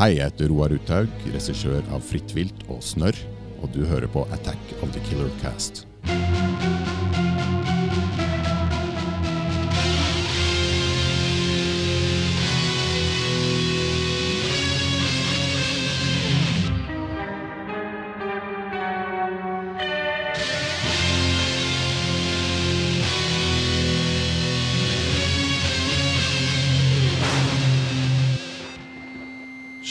Hei, jeg heter Roar Uthaug, regissør av Fritt vilt og Snørr, og du hører på Attack of the Killer Cast.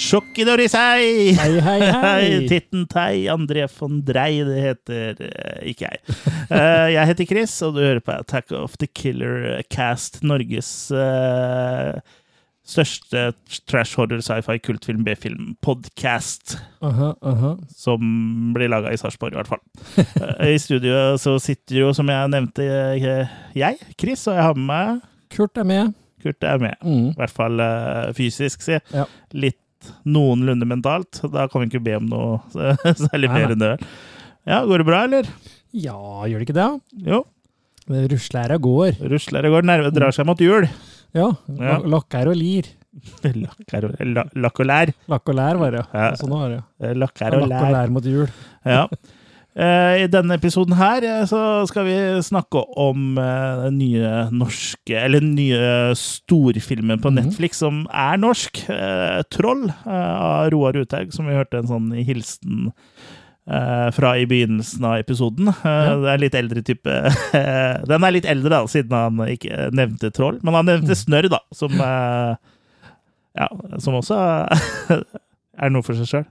Sjokkidorisei! Hei, hei, hei! Titten Tei, André von Drei, det heter eh, ikke jeg. Eh, jeg heter Chris, og du hører på Attack of the Killer Cast, Norges eh, største trash horror sci-fi kultfilm B-film-podkast. uh -huh. Som blir laga i Sarpsborg, i hvert fall. I studio så sitter jo, som jeg nevnte, jeg, Chris, og jeg har med meg Kurt er med. Kurt er med. Mm. I hvert fall uh, fysisk, si. Ja. Litt noenlunde mentalt. Da kan vi ikke be om noe særlig mer enn det. Ja, går det bra, eller? Ja, gjør det ikke det? Jo. Ruslæra går. Ruslæra går, nerve drar seg mot jul. Ja. Ja. Lakker og lir. Lakk og, la- lakk og lær. Lakk og lær var det. Ja. Sånn var det. Lakker Lakk lær. og Lakk og lær mot jul. Ja. Eh, I denne episoden her eh, så skal vi snakke om eh, den nye norske Eller den nye storfilmen på Mhm. Netflix som er norsk. 'Troll' av Roar Uthaug, som vi hørte en sånn hilsen fra i begynnelsen av episoden. Ja. Det er litt eldre type Den er litt eldre, da, siden han ikke nevnte troll. Men han nevnte Mhm. snørr, da, som Ja, som også er noe for seg sjøl.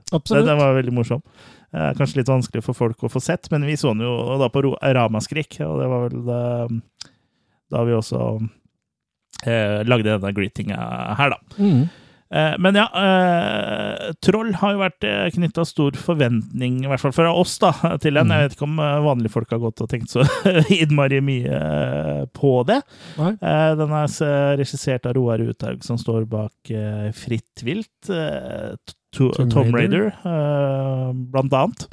Den var veldig morsom. Eh, kanskje litt vanskelig for folk å få sett, men vi så den jo da på Ramaskrik, og det var vel da, da vi også eh, lagde denne greetinga her, da. Mm. Eh, men ja, eh, Troll har jo vært eh, knytta stor forventning, i hvert fall fra oss, da, til den. Mm. Jeg vet ikke om vanlige folk har gått og tenkt så innmari mye på det. Nei. Den er regissert av Roar Uthaug, som står bak Fritt vilt. Tom Raider. Blant annet.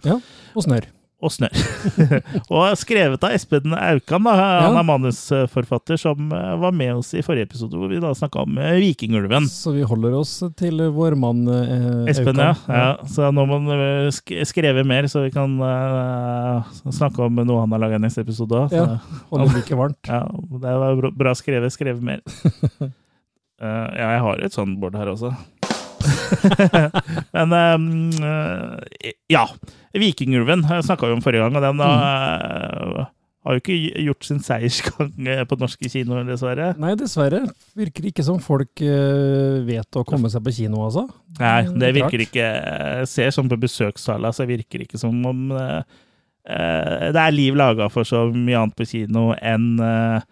Og snørr. Og Snørr. og skrevet av Espen Aukan, da. Han Ja. er manusforfatter som eh, var med oss i forrige episode, hvor vi da snakka om eh, Vikingulven. Så vi holder oss til vår mann eh, Espen, ja. Ja. Så nå må han skrive mer, så vi kan eh, snakke om noe han har laga i neste episode òg. Ja. Holder like varmt. Ja, det var bra- bra skrevet. Skrevet mer. uh, ja, jeg har et sånt bord her også. Men um, ja. Vikingulven snakka vi om forrige gang, og den eh, har jo ikke gjort sin seiersgang eh, på norske kinoer, dessverre. Nei, dessverre. Virker ikke som folk eh, vet å komme seg på kino, altså. Nei, det virker ikke ser sånn på besøkstallene, så virker det ikke som om eh, eh, det er liv laga for så mye annet på kino enn eh,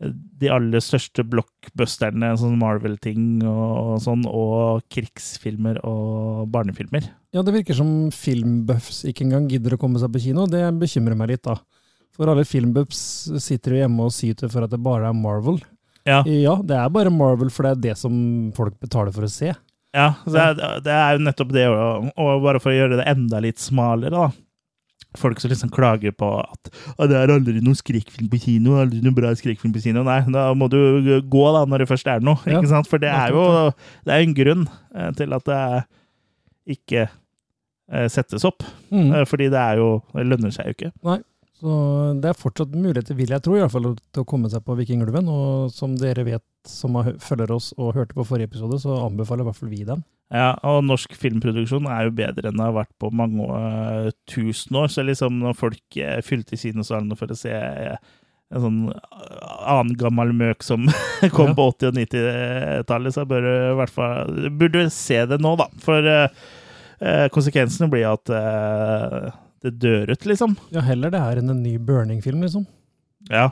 de aller største blockbusterne, sånn Marvel-ting og, sånn, og krigsfilmer og barnefilmer. Ja, det virker som filmbuffs ikke engang gidder å komme seg på kino. Det bekymrer meg litt, da. For alle filmbuffs sitter jo hjemme og syter for at det bare er Marvel. Ja, Ja, det er bare Marvel, for det er det som folk betaler for å se. ja det, er, det er jo nettopp det, og, bare for å gjøre det enda litt smalere, da. Folk som liksom klager på at det er aldri noen skrekkfilm på kino. aldri noen bra skrekkfilm på kino. Nei, da må du gå da når det først er noe. Ja, ikke sant? For det er jo det er en grunn eh, til at det ikke eh, settes opp. Mm. Eh, Fordi det er jo Det lønner seg jo ikke. Nei. Så det er fortsatt muligheter, vil jeg tro, i hvert fall, til å komme seg på Vikingulven. Og som dere vet, som følger oss og hørte på forrige episode, så anbefaler i hvert fall vi den. Ja, og norsk filmproduksjon er jo bedre enn det har vært på mange uh, tusen år. Så liksom når folk uh, fylte kinosalene for å se uh, en sånn annen gammel møk som kom Ja. på 80- og 90-tallet, så bør du i hvert fall burde du se det nå, da. For konsekvensene blir at det dør ut, liksom. Ja, heller det her enn en ny Burning-film, liksom. Ja,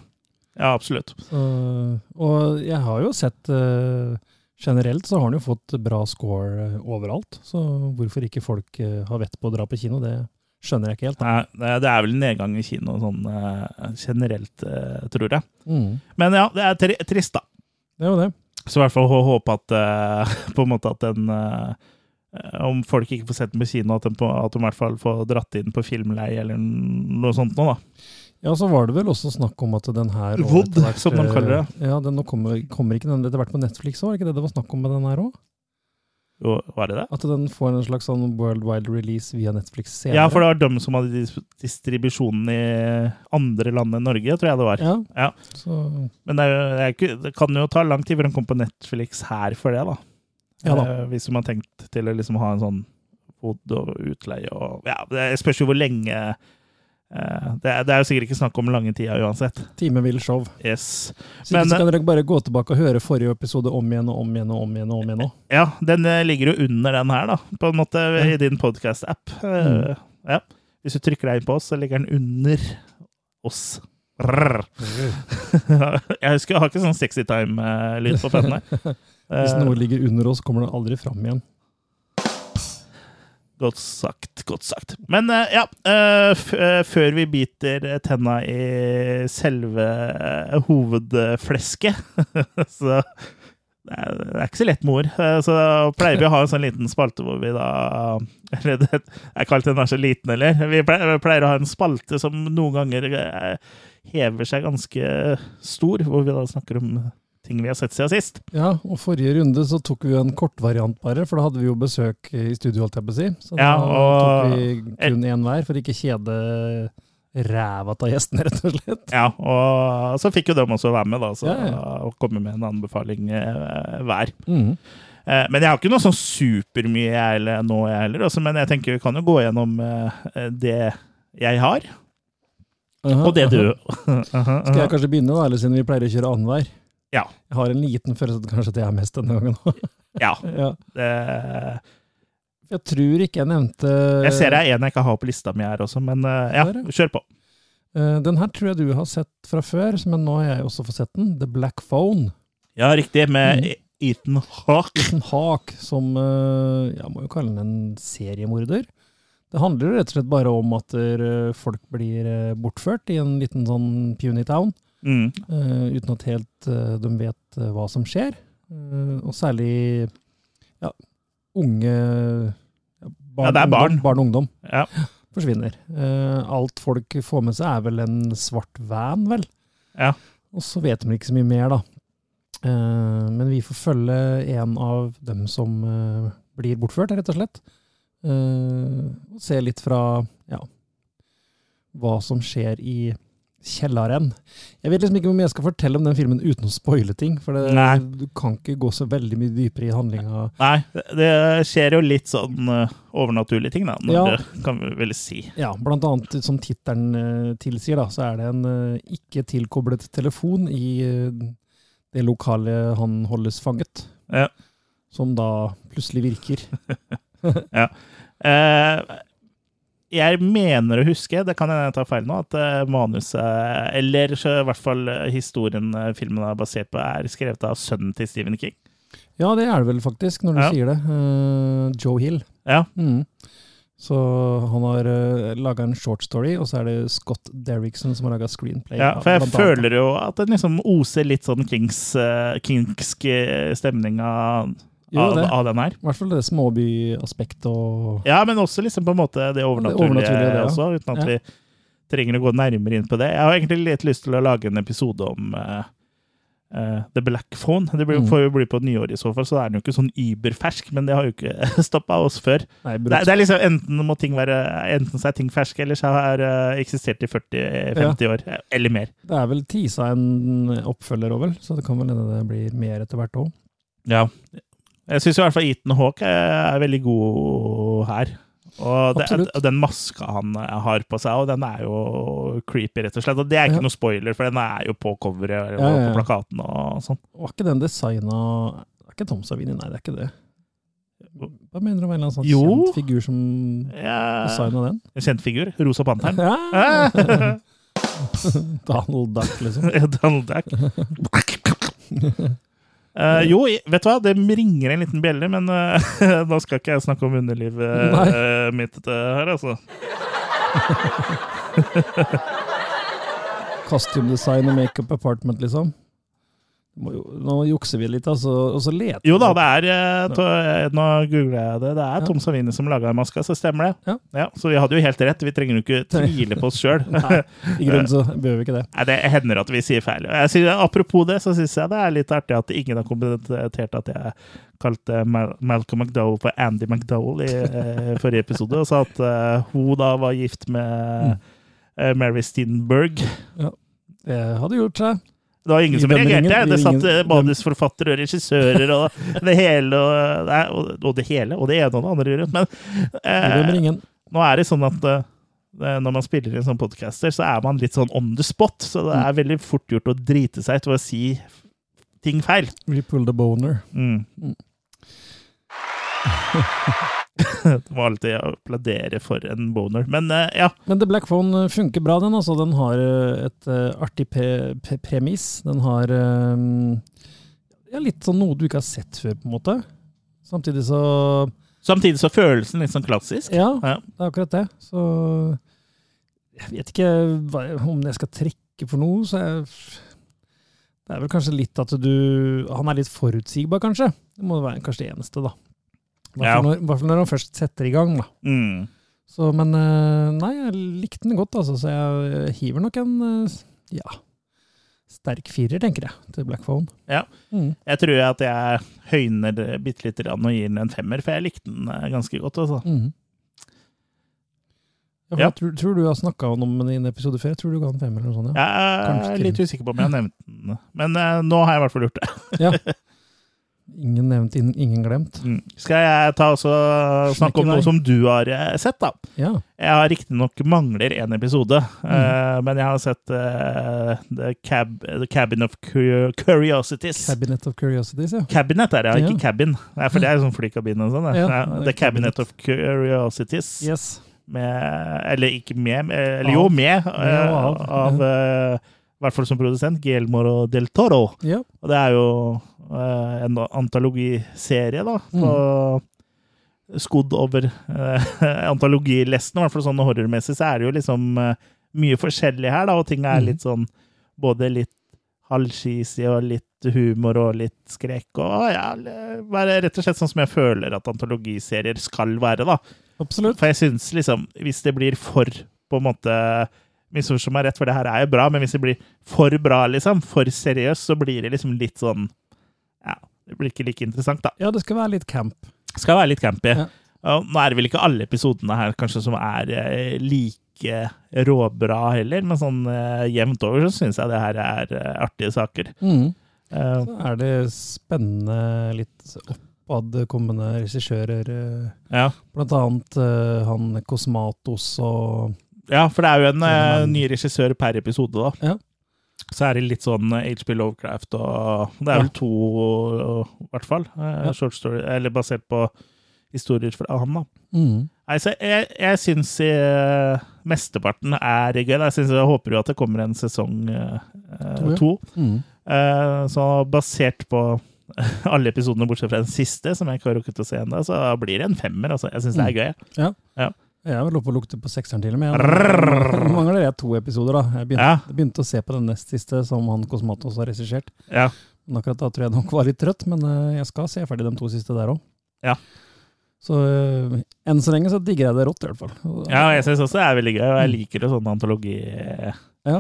ja absolutt. Så, og jeg har jo sett eh, Generelt så har han jo fått bra score eh, overalt, så hvorfor ikke folk eh, har vett på å dra på kino, det skjønner jeg ikke helt. Nei, det er vel nedgang i kino sånn eh, generelt, tror jeg. Mm. Men ja, det er tri trist, da. Det er jo det. Så i hvert fall hå- håpe at på en måte at den Om folk ikke får sett den på kino, at, de, på, at de i hvert fall får dratt inn på filmleie eller noe sånt nå, da. Ja, så var det vel også snakk om at den her Wood, hvert, som de kaller det. eh, Ja, den kommer, kommer ikke den etter hvert på Netflix òg, er ikke det det var snakk om med den her òg? Var det det? At den får en slags sånn worldwide release via Netflix senere. Ja, for det var dem som hadde distribusjonen i andre land enn Norge, tror jeg det var. Ja, Ja. så Men det, er, det, kan jo ta lang tid før den kommer på Netflix her for det, da. Ja da. Eh, hvis man har tenkt til å liksom ha en sånn bod og utleie og Ja, det spørs jo hvor lenge det, er, det er jo sikkert ikke snakk om lange tida uansett. Timevill show. Yes. Men- så kan dere bare gå tilbake og høre forrige episode om igjen og om igjen og om igjen. og om igjen også. Ja, den eh, ligger jo under den her, da, på en måte, i din podkast-app. Mm. Ja. Hvis du trykker deg inn på oss, så ligger den under oss. Jeg husker jeg har ikke sånn sexy time-lyd på føttene. Hvis Eh, noe ligger under oss, kommer det aldri fram igjen. Godt sagt, godt sagt. Men eh, ja, eh, eh, før vi biter tenna i selve hovedflesket Så det er, ikke så lett med ord. Så pleier vi å ha en sånn liten spalte hvor vi da Eller det er ikke alltid den er så liten, eller? Vi pleier, å ha en spalte som noen ganger hever seg ganske stor, hvor vi da snakker om ting vi har sett siden sist. Ja, og forrige runde så tok vi jo en kortvariant bare, for da hadde vi jo besøk i studio, holdt jeg på å si. Så da Ja, og- tok vi kun én hver, for ikke kjede ræva av gjestene, rett og slett. Ja, og så fikk jo de også være med, da, så, Ja, ja. og komme med en anbefaling eh, hver. Mm. Eh, men jeg har ikke noe sånn supermye nå, jeg heller. Også, men jeg tenker vi kan jo gå gjennom eh, det jeg har, Aha, og det du aha. Aha, Skal jeg kanskje begynne, da, eller siden vi pleier å kjøre annenhver? Ja. Jeg har en liten følelse at kanskje det er mest denne gangen. Ja. ja. Det, Jeg tror ikke jeg nevnte jeg ser det er en jeg ikke har på lista mi her også, men eh, ja, kjør på. Eh, Den her tror jeg du har sett fra før, men nå har jeg også fått sett den. The Black Phone. Ja, riktig, med mm. Ethan Hawk. Ethan Hawk, som eh, Jeg må jo kalle han en seriemorder. Det handler rett og slett bare om at folk blir bortført i en liten sånn puny town, Mm. Uh, uten at helt uh, de vet eh, hva som skjer. Og særlig ja, unge barn, Ja, det er barn. Ungdom, barn og ungdom Ja. forsvinner. Alt folk får med seg, er vel en svart van, vel? Ja. Og så vet de ikke så mye mer, da. Men vi får følge en av dem som blir bortført, rett og slett. Og se litt fra ja, hva som skjer i kjelleren. Jeg vet liksom ikke hvor mye jeg skal fortelle om den filmen uten å spoile ting. For det, du kan ikke gå så veldig mye dypere i handlinga. Nei, det- skjer jo litt sånn uh, overnaturlige ting, da, når Ja. det kan vi vel si. Ja, blant annet som tittelen uh, tilsier, da, så er det en uh, ikke tilkoblet telefon i det lokale han holdes fanget. Ja. Som da plutselig virker. Eh, jeg mener å huske, det kan jeg ta feil nå, at eh, manuset, eller i hvert fall eh, historien eh, filmen er basert på, er skrevet av sønnen til Stephen King. Ja, det er det vel faktisk, når du Ja. sier det. Uh, Joe Hill. Ja, Mm. Så han har uh, laga en short story, og så er det Scott Derrickson som har laga screenplay. ja for jeg føler jo at det liksom oser litt sånn Kings, uh, kingsk stemning av, Jo, av, av den her. I hvert fall det småbyaspektet og Ja, men også liksom på en måte det overnaturlige, overnaturlige, det, ja. også, uten at Ja. vi trenger å gå nærmere inn på det. Jeg har egentlig litt lyst til å lage en episode om uh, uh, The Black Phone. Det blir, Mm. får jo bli på nyår i så fall, så er den jo ikke sånn überfersk, men det har jo ikke stoppa oss før. Nei, Det, det er liksom Enten må ting være Enten så er ting ferske, eller så har uh, eksistert i 40-50 år. eh, Eller mer. Det er vel tisa en oppfølger vel? Så det kan vel hende det blir mer etter hvert òg. Ja. Jeg syns i hvert fall Ethan Hawke er, er veldig god her. Og, det, og den maska han eh, har på seg, og den er jo creepy, rett og slett. Og det er ikke Ja. noe spoiler, for den er jo på coveret og ja, ja. på plakaten og sånn. Var ikke den designa Er ikke Tom Savini? Nei, det er ikke det. Hva mener du om en eller annen sånn kjent figur som Ja, designa den? en kjent figur. Rosa Panteren. Ja. Donald Duck, liksom. Donald Duck. Eh, jo, vet du hva, det ringer en liten bjelle, men uh, nå skal ikke jeg snakke om underlivet uh, eh, mitt eh, her, altså. Costume design og makeup apartment, liksom. Jo, nå jukser vi litt, altså, og så leter vi. Jo da, det er eh, to, eh, Nå googler jeg det. Det er. Tom Savini som laga maska, så stemmer det. Ja. Ja, så vi hadde jo helt rett. Vi trenger jo ikke tvile på oss sjøl. I grunnen så behøver vi ikke det. Nei, Det hender at vi sier feil. Sier, apropos det, så syns jeg det er litt artig at ingen har kommentert at jeg kalte Mal Malcolm McDowell for Andy McDowell i eh, forrige episode, og sa at eh, hun da var gift med eh, Mary Steenberg. Ja, Det hadde gjort seg. Det var ingen som reagerte. Det satt eh, manusforfattere og regissører og det hele og, nei, og, det hele, og det ene og det andre rundt. Men eh, nå er det sånn at eh, når man spiller inn sånn podcaster, så er man litt sånn on the spot. Så det er veldig fort gjort å drite seg ut ved å si ting feil. We pull the boner. Mm. Du må alltid applaudere for en boner. Men uh, ja. Men The Black Phone eh, funker bra, den. altså. Den har eh, et uh, artig pre pre premiss. Den har um, ja, litt sånn noe du ikke har sett før, på en måte. Samtidig så Samtidig så følelsen litt sånn klassisk. Ja, Ja. det er akkurat det. Så jeg vet ikke hva, om jeg skal trekke for noe, så jeg, Det er vel kanskje litt at du Han er litt forutsigbar, kanskje. Det må være kanskje det eneste, da. I hvert fall når, når han først setter i gang, da. Mm. Så, men eh, nei, jeg likte den godt, altså. Så jeg hiver nok en eh, ja, sterk firer, tenker jeg, til Black Phone. Ja. Mm. Jeg tror at jeg høyner det bitte lite grann og gir den en femmer, for jeg likte den eh, ganske godt. Altså. Mm. Ja, Ja. Jeg tror, tror du har snakka om den i en episode før. Jeg tror du ga den femmer eller noe sånt. Ja. Jeg er litt usikker på om jeg har nevnt den, men nå har jeg i hvert fall gjort det. Ingen nevnt, ingen, glemt. Mm. Skal jeg ta også snakke om noe som du har eh, sett, da? Ja. Jeg har riktignok mangler en episode, Mm. uh, men jeg har sett uh, The, Cab, The Cabin of Curiosities. Cabinet of Curiosities, ja. Cabinet er det, ja, ikke cabin. Nei, for det er sånn flykabin og sånn. Ja, The Cabinet cabinet. of Curiosities. Yes. Med, eller ikke med, med- eller jo Av. med, Med uh, og av, av I hvert fall som produsent, Guillermo del Toro. Ja. Og det er jo en antologiserie, da. Mm. Skodd over uh, antologilesten, i hvert fall sånn horrormessig, så er det jo liksom eh, mye forskjellig her, da. Og ting er Mm. litt sånn både litt halvskisig og litt humor og litt skrekk. Og ja, være rett og slett sånn som jeg føler at antologiserier skal være, da. Absolutt. For jeg syns liksom, hvis det blir for på en måte Misforstå meg rett, for det her er jo bra, men hvis det blir for bra, liksom, for seriøst, så blir det liksom litt sånn det blir ikke like interessant, da. Ja, det skal være litt camp. Skal være litt campy. Ja. Nå er det vel ikke alle episodene her kanskje som er eh, like råbra heller, men sånn eh, jevnt over så syns jeg det her er eh, artige saker. Mm. Eh, Så er det spennende, litt oppadkommende regissører. eh, ja. Blant annet eh, han Kosmatos og ja, for det er jo en en ny regissør per episode, da. Ja. Så er det litt sånn HP Lovecraft og Det er Ja. vel to, i hvert fall. eh, Ja. Short story, eller basert på historier fra han, da. mm. Nei, så jeg, jeg syns eh, mesteparten er gøy. Jeg, synes, jeg håper jo at det kommer en sesong eh, To, to. Mm. Eh, så basert på alle episodene bortsett fra den siste, som jeg ikke har rukket å se ennå, så blir det en femmer. Altså. Jeg syns det er gøy. Jeg har vel på å lukte på sekseren til og med. Nå mangler jeg to episoder, da. Jeg begynte, Ja, begynte å se på den nest siste, som han Kosmatos har regissert. ja. Men akkurat da tror jeg nok var litt trøtt, men eh, jeg skal se ferdig de to siste der òg. Ja. Så eh, enn så lenge så digger jeg det rått, i hvert fall. Ja jeg syns også det er veldig gøy, og jeg liker det sånn antologi. Ja.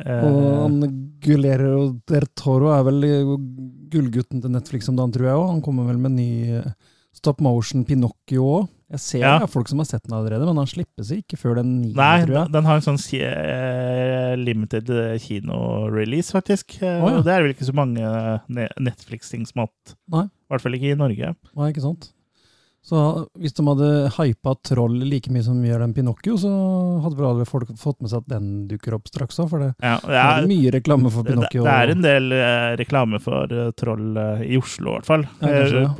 eh, Og han Gulero der Toro er vel gullgutten til Netflix om dagen, tror jeg òg. Han kommer vel med ny stop motion Pinocchio òg. Jeg ser Ja. det er folk som har sett den allerede, men han slippes ikke før den 9. Nei, tror jeg. den har en sånn eh, limited kino-release, faktisk. Eh, Å, ja. Det er vel ikke så mange Netflix-ting som har hatt. I hvert fall ikke i Norge. Nei, ikke sant? Så hvis de hadde hypa Troll like mye som gjør den Pinocchio, så hadde vel alle folk fått med seg at den dukker opp straks òg, for det, Ja, det, det er er, mye reklame for Pinocchio. det er en del eh, reklame for eh, troll eh, i Oslo, i hvert fall. Ja, kanskje, ja.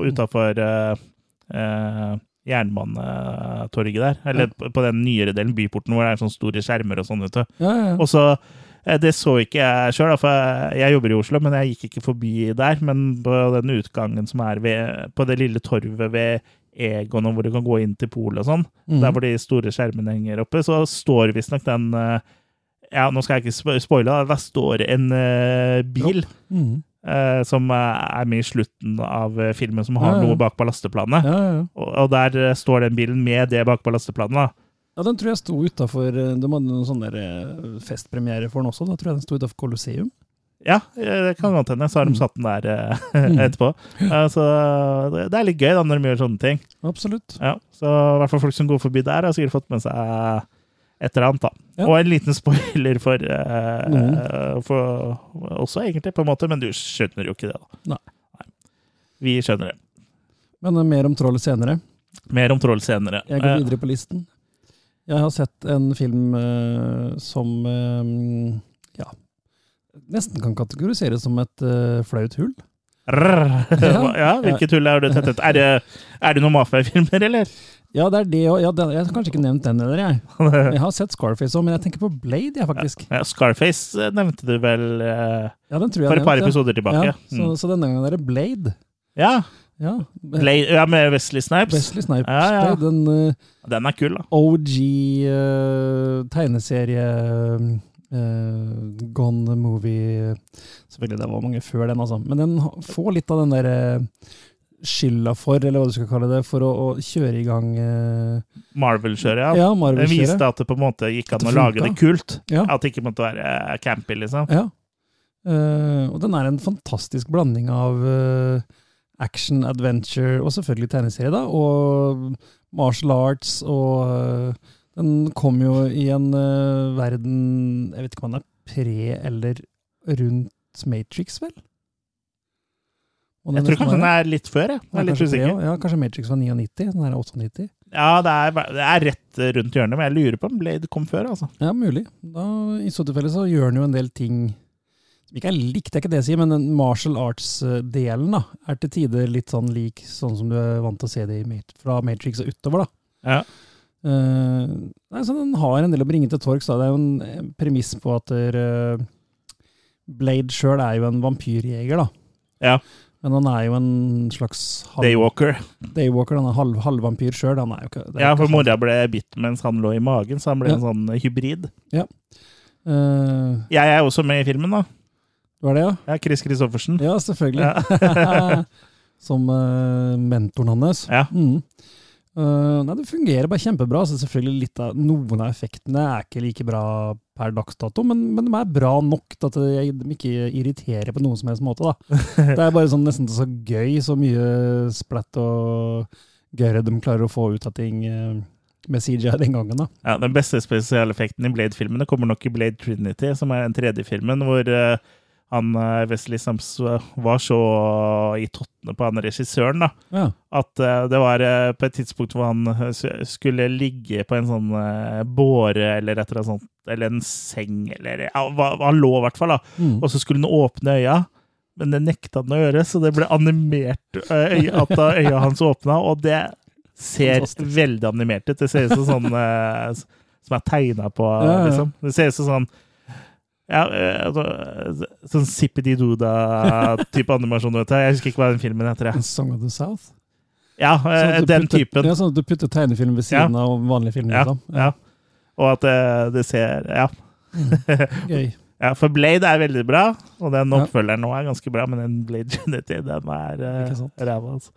Jernbanetorget der. Eller Ja. på- den nyere delen, byporten, hvor det er sånne store skjermer og sånn. vet du. Ja, ja. Og så eh, Det så ikke jeg sjøl, for jeg, jobber i Oslo, men jeg gikk ikke forbi der. Men på den utgangen som er ved, på det lille torvet ved Egon, hvor du kan gå inn til polet og sånn, mm. der hvor de store skjermene henger oppe, så står visstnok den eh, Ja, nå skal jeg ikke spoile, der står en eh, bil. Mhm. Eh, som er med i slutten av eh, filmen, som har Ja, ja. noe bak ballasteplanet. Ja, ja, ja. Og, og der eh, står den bilen med det bak ballasteplanet. da. ja, den tror jeg sto utafor De hadde noen sånne festpremiere for den også. Da tror jeg den sto utafor Colosseum. Ja, det kan godt hende. Så har de Mm. satt den der Mm. etterpå. Så det, det er litt gøy da, når de gjør sånne ting. Absolutt. Ja, så i hvert fall folk som går forbi der, har sikkert fått med seg et eller annet. da. Ja. Og en liten spoiler for, eh, mm. for også, egentlig, på en måte, men du skjønner jo ikke det. da. Nei. Vi skjønner det. Men eh, mer om troll senere. Mer om troll senere. Jeg går Eh, videre på listen. Jeg har sett en film eh, som eh, ja, nesten kan kategoriseres som et eh, flaut hull. rrr. Ja. ja, hvilket hull er du tettet? Er det, er det noen mafiafilmer, eller? Ja, det er det òg. Ja, jeg har kanskje ikke nevnt den heller, jeg. Jeg har sett Scarface òg, men jeg tenker på Blade, jeg, faktisk. Ja, Scarface eh, nevnte du vel eh, Ja, den tror jeg for et par episoder tilbake. Ja, så, så denne gangen er det Blade. Mm. Ja, Ja, Blade, ja med Wesley Snipes. Wesley Snipes. Ja, ja. Den uh, Den er kul, da. OG uh, tegneserie uh, Gone Movie Selvfølgelig, det var mange før den, altså. Men den får litt av den der eh, skylda for, eller hva du skal kalle det, for å, å kjøre i gang uh, Marvel-kjøret, ja. ja, Marvel det viste at det på en måte gikk an å lage det kult. Ja. At det ikke måtte være eh, campy, liksom. Ja. Uh, og den er en fantastisk blanding av uh, action, adventure og selvfølgelig tegneserie, da, og martial arts, og uh, den kom jo i en eh, verden Jeg vet ikke om den er pre eller rundt Matrix, vel? Jeg tror kanskje den er litt før, jeg. Jeg er litt usikker. ja, kanskje Matrix var 99, den er 98. Ja, det er, det er rett rundt hjørnet, men jeg lurer på om Blade kom før, altså. Ja, mulig. Da, I så tilfelle så gjør den jo en del ting som ikke er likt, det er ikke det jeg sier, men den martial arts-delen da, er til tider litt sånn lik sånn som du er vant til å se det i fra Matrix og utover. da. Ja. Uh, nei, så Den har en del å bringe til torgs. Det er jo en premiss på at der, eh, Blade sjøl er jo en vampyrjeger, da. Ja. Men han er jo en slags halv, Daywalker. daywalker. Han er halv, halvvampyr sjøl. Er er Ja, for mora ble bitt mens han lå i magen, så han ble Ja. en sånn hybrid. Ja. Uh, Jeg er også med i filmen, da. var det, ja? Ja, Chris Christoffersen. Ja, selvfølgelig. Ja. Som uh, mentoren hans. Ja. Mm. Uh, nei, det fungerer bare kjempebra. Så selvfølgelig litt av, Noen av effektene er ikke like bra per dags dato, men, men de er bra nok til at de ikke irriterer på noen som helst måte. da. Det er bare sånn nesten så gøy, så mye splatt og gøyere de klarer å få ut av ting eh, med CGI den gangen. da. Ja, Den beste spesialeffekten i Blade-filmene kommer nok i Blade Trinity, som er den tredje filmen, hvor eh, han eh, Wesley Sams var så i tottene på han regissøren da, Ja. at eh, det var eh, på et tidspunkt hvor han eh, skulle ligge på en sånn eh, båre eller et eller annet sånt, eller en seng, eller ja, Han lå i hvert fall, da. Mm. Og så skulle han åpne øya, men det nekta han å gjøre, så det ble animert eh, at øya hans åpna, og det ser Fantastisk. veldig animert ut. Det ser ut som sånn eh, som er tegna på, liksom. Det ser ut som sånn ja, eh, altså, sånn Zippity Duda-type animasjon. Vet jeg. Jeg husker ikke hva den filmen heter. Jeg. Song of the South. Ja, Sånn eh, du den putter, typen. er sånn at du putter tegnefilm ved siden av vanlig film. Ja, Liksom. ja. Og at det, det ser Ja. Gøy. ja. For Blade er veldig bra, og den Ja. oppfølgeren nå er ganske bra, men den Blade Trinity, den er uh, ræva, altså.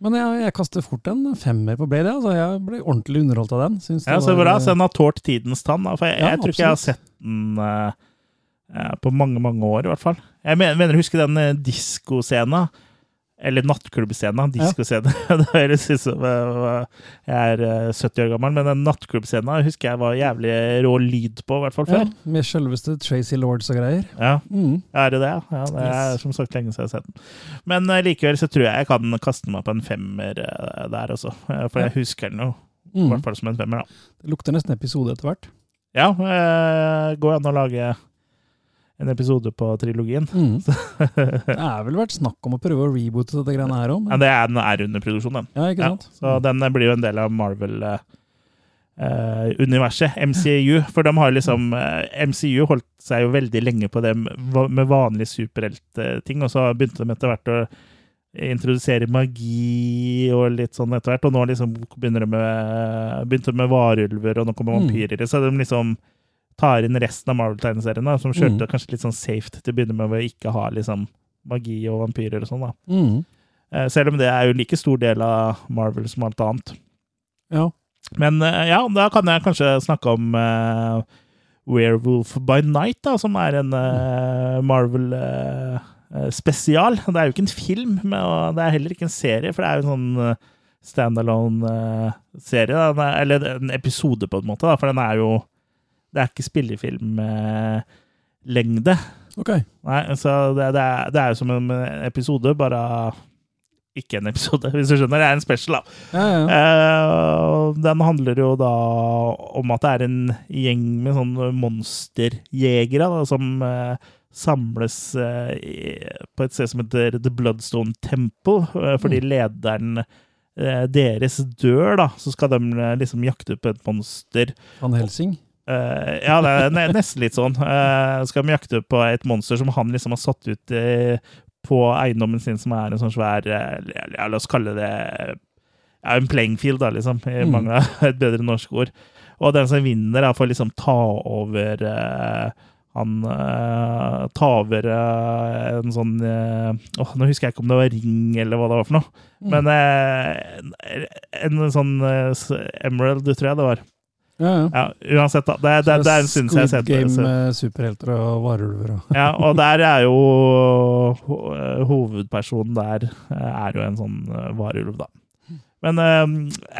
Men jeg, jeg kaster fort en femmer på Blade. Altså. Jeg ble ordentlig underholdt av den. Synes det Ja, så var, bra. eh, Så den har tålt tidens tann. Da. For jeg, Ja, jeg tror ikke jeg har sett den eh, på mange, mange år, i hvert fall. Jeg mener, mener husker huske den uh, diskoscena. Eller nattklubbscena. Diskoscene. det høres ut som eh, jeg er eh, 70 år gammel, men den nattklubbscena husker jeg var jævlig rå lyd på, i hvert fall ja, før. Med selveste Tracy Lords og greier. Ja. Mm. Er det det? Ja, det er Yes. som sagt lenge siden jeg har sett den. Men eh, likevel så tror jeg jeg kan kaste meg på en femmer eh, der også. Eh, For Ja. jeg husker den jo i Mm. hvert fall som en femmer, da. Det lukter nesten episode etter hvert. Ja, eh, går an å lage en episode på trilogien. Mm. Det er vel vært snakk om å prøve å reboote dette greiene her òg. Ja, det er, den er under produksjon, den. Ja, ikke Ja, sant? så den eh, blir jo en del av Marvel-universet, MCU. For de har liksom uh, MCU holdt seg jo veldig lenge på det med vanlige superheltting, og så begynte de etter hvert å introdusere magi og litt sånn etter hvert, og nå liksom begynner de med, begynte de med varulver, og nå kommer Mm. vampyrer. Så de liksom tar inn resten av Marvel-tegneseriene, som kjørte Mm. kanskje litt sånn safe til å begynne med, ved å ikke ha liksom magi og vampyrer og sånn, da. Mm. Eh, selv om det er jo like stor del av Marvel som alt annet. Ja. Men eh, ja, da kan jeg kanskje snakke om eh, Werewolf by Night, da, som er en eh, Marvel eh, eh, spesial. Det er jo ikke en film, men, og det er heller ikke en serie, for det er jo en sånn standalone-serie. er- eller en episode, på en måte, da, for den er jo Det er ikke spillefilmlengde. Ok. Nei, så det, det, er, det er jo som en episode, bare ikke en episode, hvis du skjønner. Det er en special, da. Ja, ja. Eh, den handler jo da om at det er en gjeng med sånne monsterjegere da, som eh, samles eh, i- på et sted som heter The Bloodstone Temple, eh, fordi lederen eh, deres dør, da, så skal de eh, liksom jakte på et monster. Van Helsing. Eh, ja, det er nesten litt sånn. Uh, skal de jakte på et monster som han liksom har satt ut uh, på eiendommen sin, som er en sånn svær ja, La oss kalle det ja, en playing field, da, liksom, i Mm. mangel av et bedre norsk ord. Og den som vinner, da, får liksom ta over Han uh, ta over eh, en sånn uh, oh, Nå husker jeg ikke om det var ring, eller hva det var for noe. Mm. Men en, en sånn Emerald, tror jeg det var. Ja, ja. Ja, uansett, da. Det, det, det er en jeg Squid. Game med superhelter og varulver og Ja, og der er jo eh, Hovedpersonen der eh, er jo en sånn eh, varulv, da. Men eh,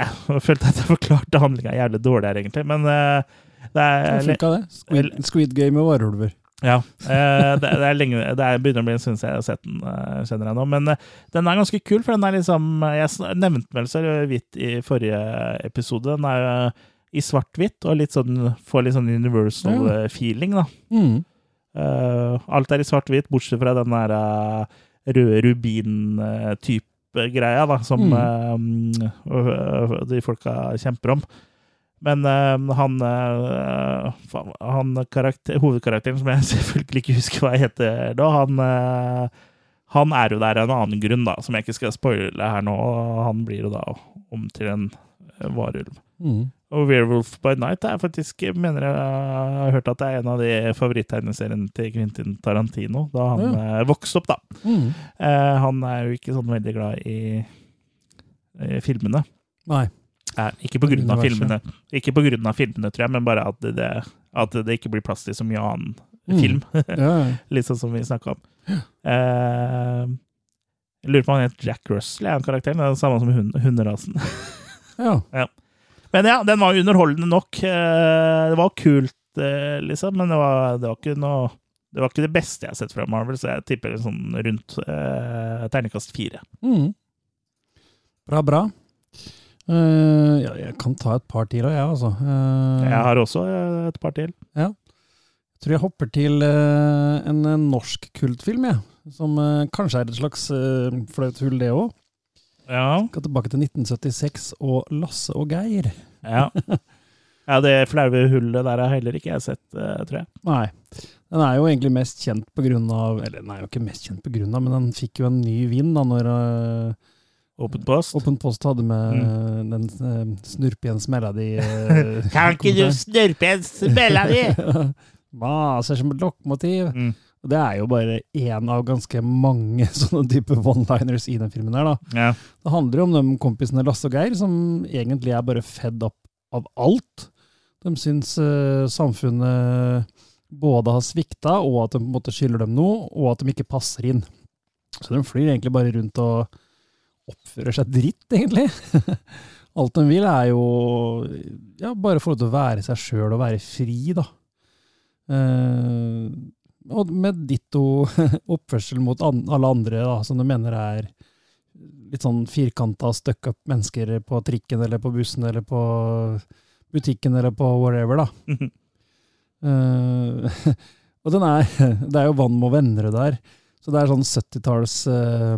jeg følte at jeg forklarte handlinga jævlig dårlig her, egentlig. Men eh, det er funka, det. Squid, Squid Game og varulver. Ja. eh, det, det er lenge Det er, begynner å bli en stund siden jeg har sett den, eh, kjenner jeg nå. Men eh, den er ganske kul, for den er liksom Jeg nevnte vel så vidt i forrige episode. Den er jo i svart-hvitt og litt sånn får litt sånn universal Ja. eh, feeling, da. Mm. Uh, alt er i svart-hvitt, bortsett fra den der uh, røde rubin-type greia, da, som Mm. uh, de folka kjemper om. Men han, han karakter, hovedkarakteren, som jeg selvfølgelig ikke husker hva heter da, han, han er jo der av en annen grunn, da, som jeg ikke skal spoile her nå. Han blir jo da om til en varulv. Mm. Og Werewolf by Night er faktisk, mener jeg har hørt at det er en av de favoritttegneseriene til Quentin Tarantino, da han ja. vokste opp, da. Mm. Eh, han er jo ikke sånn veldig glad i, i filmene. Nei. Eh, ikke på grunn av filmene, ikke på grunn av filmene, tror jeg, men bare at det, at det ikke blir plass til så mye annen Mm. film. Ja. Litt sånn som vi snakka om. Eh, jeg lurer på om han heter Jack Russell, er han karakteren? Det er det samme som hund, hunderasen. ja. ja. Men ja, den var underholdende nok. Eh, Det var kult, eh, liksom, men det var, det var ikke noe det var ikke det beste jeg har sett fra Marvel, så jeg tipper en sånn rundt eh, terningkast fire. Mm. Bra, bra. Uh, ja, jeg kan ta et par til òg, jeg, altså. Uh, Jeg har også et par til. Jeg tror jeg hopper til uh, en norsk kultfilm, jeg. Som kanskje er et slags uh, flaut hull, det òg. Ja. Skal tilbake til 1976 og Lasse og Geir. ja. ja det flaue hullet der har heller ikke jeg sett, eh, tror jeg. Nei. Den er jo egentlig mest kjent på grunn av Eller den er jo ikke mest kjent på grunn av, men den fikk jo en ny vind da når uh, Open Post. Åpen Post hadde med Mm. den uh, snurpe igjen smella di. eh, Kan ikke du snurpe en smella di? Maser som et lokomotiv. Mm. Og Det er jo bare én av ganske mange sånne type one-liners i den filmen. her da. Ja. Det handler jo om de kompisene Lasse og Geir, som egentlig er bare fedd opp av alt. De syns uh, samfunnet både har svikta, og at de på en måte skylder dem noe, og at de ikke passer inn. Så de flyr egentlig bare rundt og oppfører seg dritt, egentlig. Alt de vil, er jo ja, bare få lov til å være seg sjøl og være fri, da. Eh, og med ditto oppførsel mot an alle andre, da, som du mener er litt sånn firkanta, stuck up mennesker på trikken eller på bussen eller på butikken eller på whatever, da. uh, og den er Det er jo vann med venner der. Så det er sånn 70-talls uh,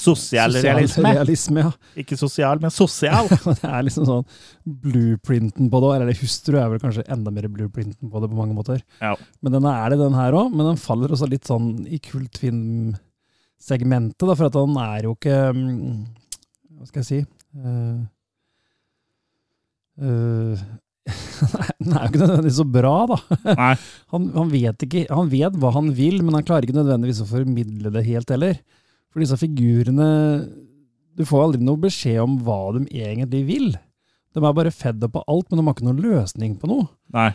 Sosial realisme. realisme. Ja. Ikke sosial, men sosial. Det er liksom sånn blueprinten på det, eller hustru er vel kanskje enda mer blueprinten på det på mange måter. Ja. Men den er det, den her òg. Men den faller også litt sånn i kultfilmsegmentet, da, for at den er jo ikke mm, Hva skal jeg si? Eh, uh, Den er jo ikke nødvendigvis så bra, da. Han, han, vet ikke, han vet hva han vil, men han klarer ikke nødvendigvis å formidle det helt heller. For disse figurene Du får aldri noe beskjed om hva de egentlig vil. De er bare fedd opp på alt, men de har ikke noen løsning på noe. Nei.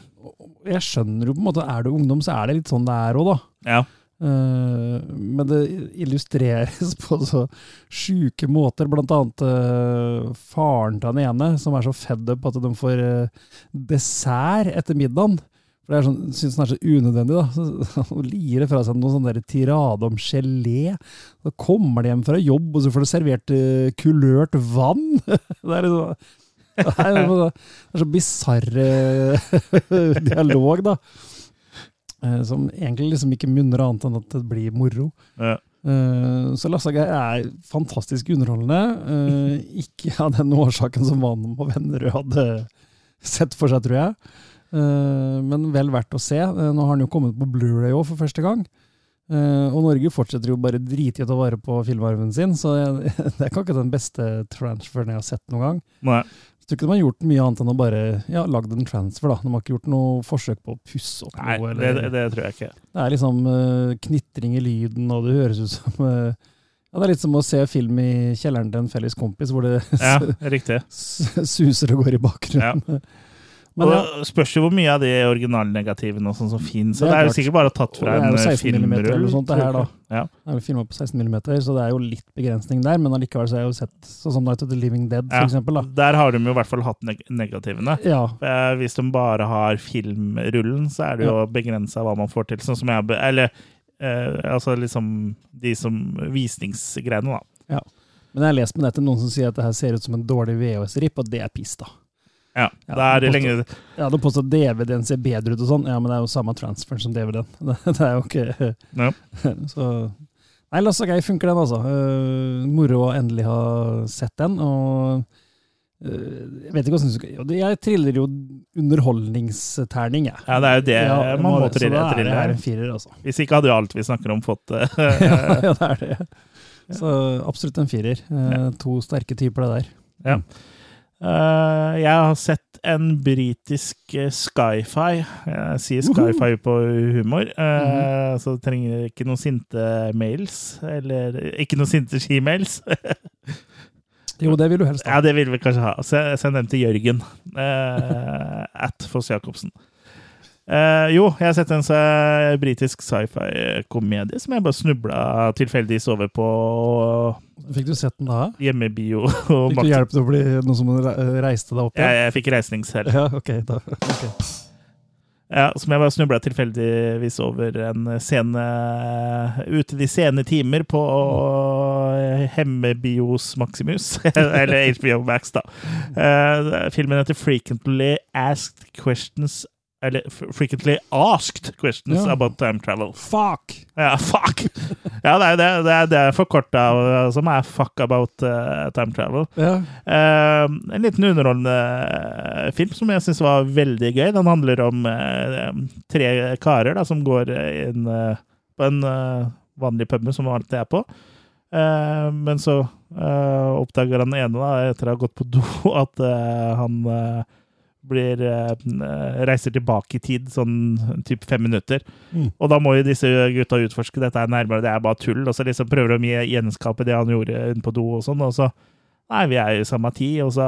Jeg skjønner jo på en måte, Er du ungdom, så er det litt sånn det er òg, da. Ja. Eh, men det illustreres på så sjuke måter. Blant annet eh, faren til den ene, som er så fedd up at de får eh, dessert etter middagen. For det er sånn, Syns den er så unødvendig. da. Å lire fra seg noen sånn tirade om gelé. Så kommer de hjem fra jobb, og så får du servert uh, kulørt vann! det er liksom det er det er så bisarr eh, dialog, da. Eh, Som egentlig liksom ikke munner annet enn at det blir moro. Ja. Så Lasse og Geir er fantastisk underholdende. Ikke av den årsaken som Mannen på Vennerød hadde sett for seg, tror jeg. Eh, Men vel verdt å se. Eh, Nå har den jo kommet på Blu-ray òg for første gang. Eh, Og Norge fortsetter jo bare driti å ta vare på filmarven sin, så det er ikke den beste transferen jeg har sett noen gang. Nei. Jeg tror ikke de har gjort mye annet enn å bare ja, lagd en transfer. da. De har ikke gjort noe forsøk på å pusse opp Nei, noe. Nei, Eller, det, det tror jeg ikke. det er liksom uh, knitring i lyden, og det høres ut som uh, ja, Det er litt som å se film i kjelleren til en felles kompis, hvor det Ja, suser og går i bakgrunnen. Men og ja, det spørs jo hvor mye av de originalnegativene og sånn som finnes. Så Det det er jo sikkert bare tatt fra en eh, 16 millimeter filmrull. eller sånt, det her, da. Ja. det er jo filma på 16 mm, så det er jo litt begrensning der. Men allikevel så har jeg jo sett sånn som Night of the Living Dead, for Ja. eksempel. Da. Der har de jo i hvert fall hatt neg negativene. Ja, Hvis de bare har filmrullen, så er det jo begrensa hva man får til. Sånn som jeg Eller eh, altså liksom de som visningsgreiene, da. Ja. Men jeg har lest med dette noen som sier at det her ser ut som en dårlig VHS-ripp, og det er piss, da. Ja, det er det påstå- lenge Ja, de påstår at DVD-en ser bedre ut og sånn. Ja, men det er jo samme transferen som DVD-en. Det, det er jo ikke Ja. Så Nei, Lasse og Geir funker den, altså. Uh, moro å endelig ha sett den. Og uh, jeg vet ikke hvordan du Jeg triller jo underholdningsterning, jeg. Ja, det er jo det Ja, man må så trille. er det trille. en firer, altså. Hvis ikke hadde jo alt vi snakker om, fått uh, ja, ja, det er det. Så absolutt en firer. Eh, To sterke typer, det der. Eh, jeg har sett en britisk eh, sci-fi. Jeg sier sci-fi på humor, eh, Mhm. så det trenger ikke noen sinte mails. Eller ikke noen sinte skimails. Jo, det vil du helst ha. ja, det vil vi kanskje ha. Se- Send dem til Jørgen. At Foss Jacobsen. Eh, jo, jeg har sett en uh, britisk sci-fi-komedie som jeg bare snubla tilfeldigvis over på Fikk du sett den da? hjemmebio. Fikk du hjelp til å bli noen som reiste deg opp igjen? Ja, jeg fikk reisningshell. Ja, ok. Da. okay. Ja, som jeg bare snubla tilfeldigvis over en scene ute de sene timer på Hemmebios Maximus. Eller HBO Max, da. Eh, filmen heter Frequently Asked Questions Eller Frequently Asked Questions Ja. About Time Travel. Fuck! Ja, fuck! Ja, det er det. Det er, det er forkorta som er fuck about uh, time travel. Ja. Uh, en liten underholdende eh, film som jeg syns var veldig gøy. Den handler om uh, tre karer da, som går inn på en vanlig pub som alltid er på. Men så oppdager han ene, da, etter å ha gått på do, at han blir eh, reiser tilbake i tid, sånn typ fem minutter. Mm. Og da må jo disse gutta utforske dette er nærmere, det er bare tull. Og så liksom prøver de å gjenskape det han gjorde inne på do og sånn. Og så Nei, vi er jo samme tid, og så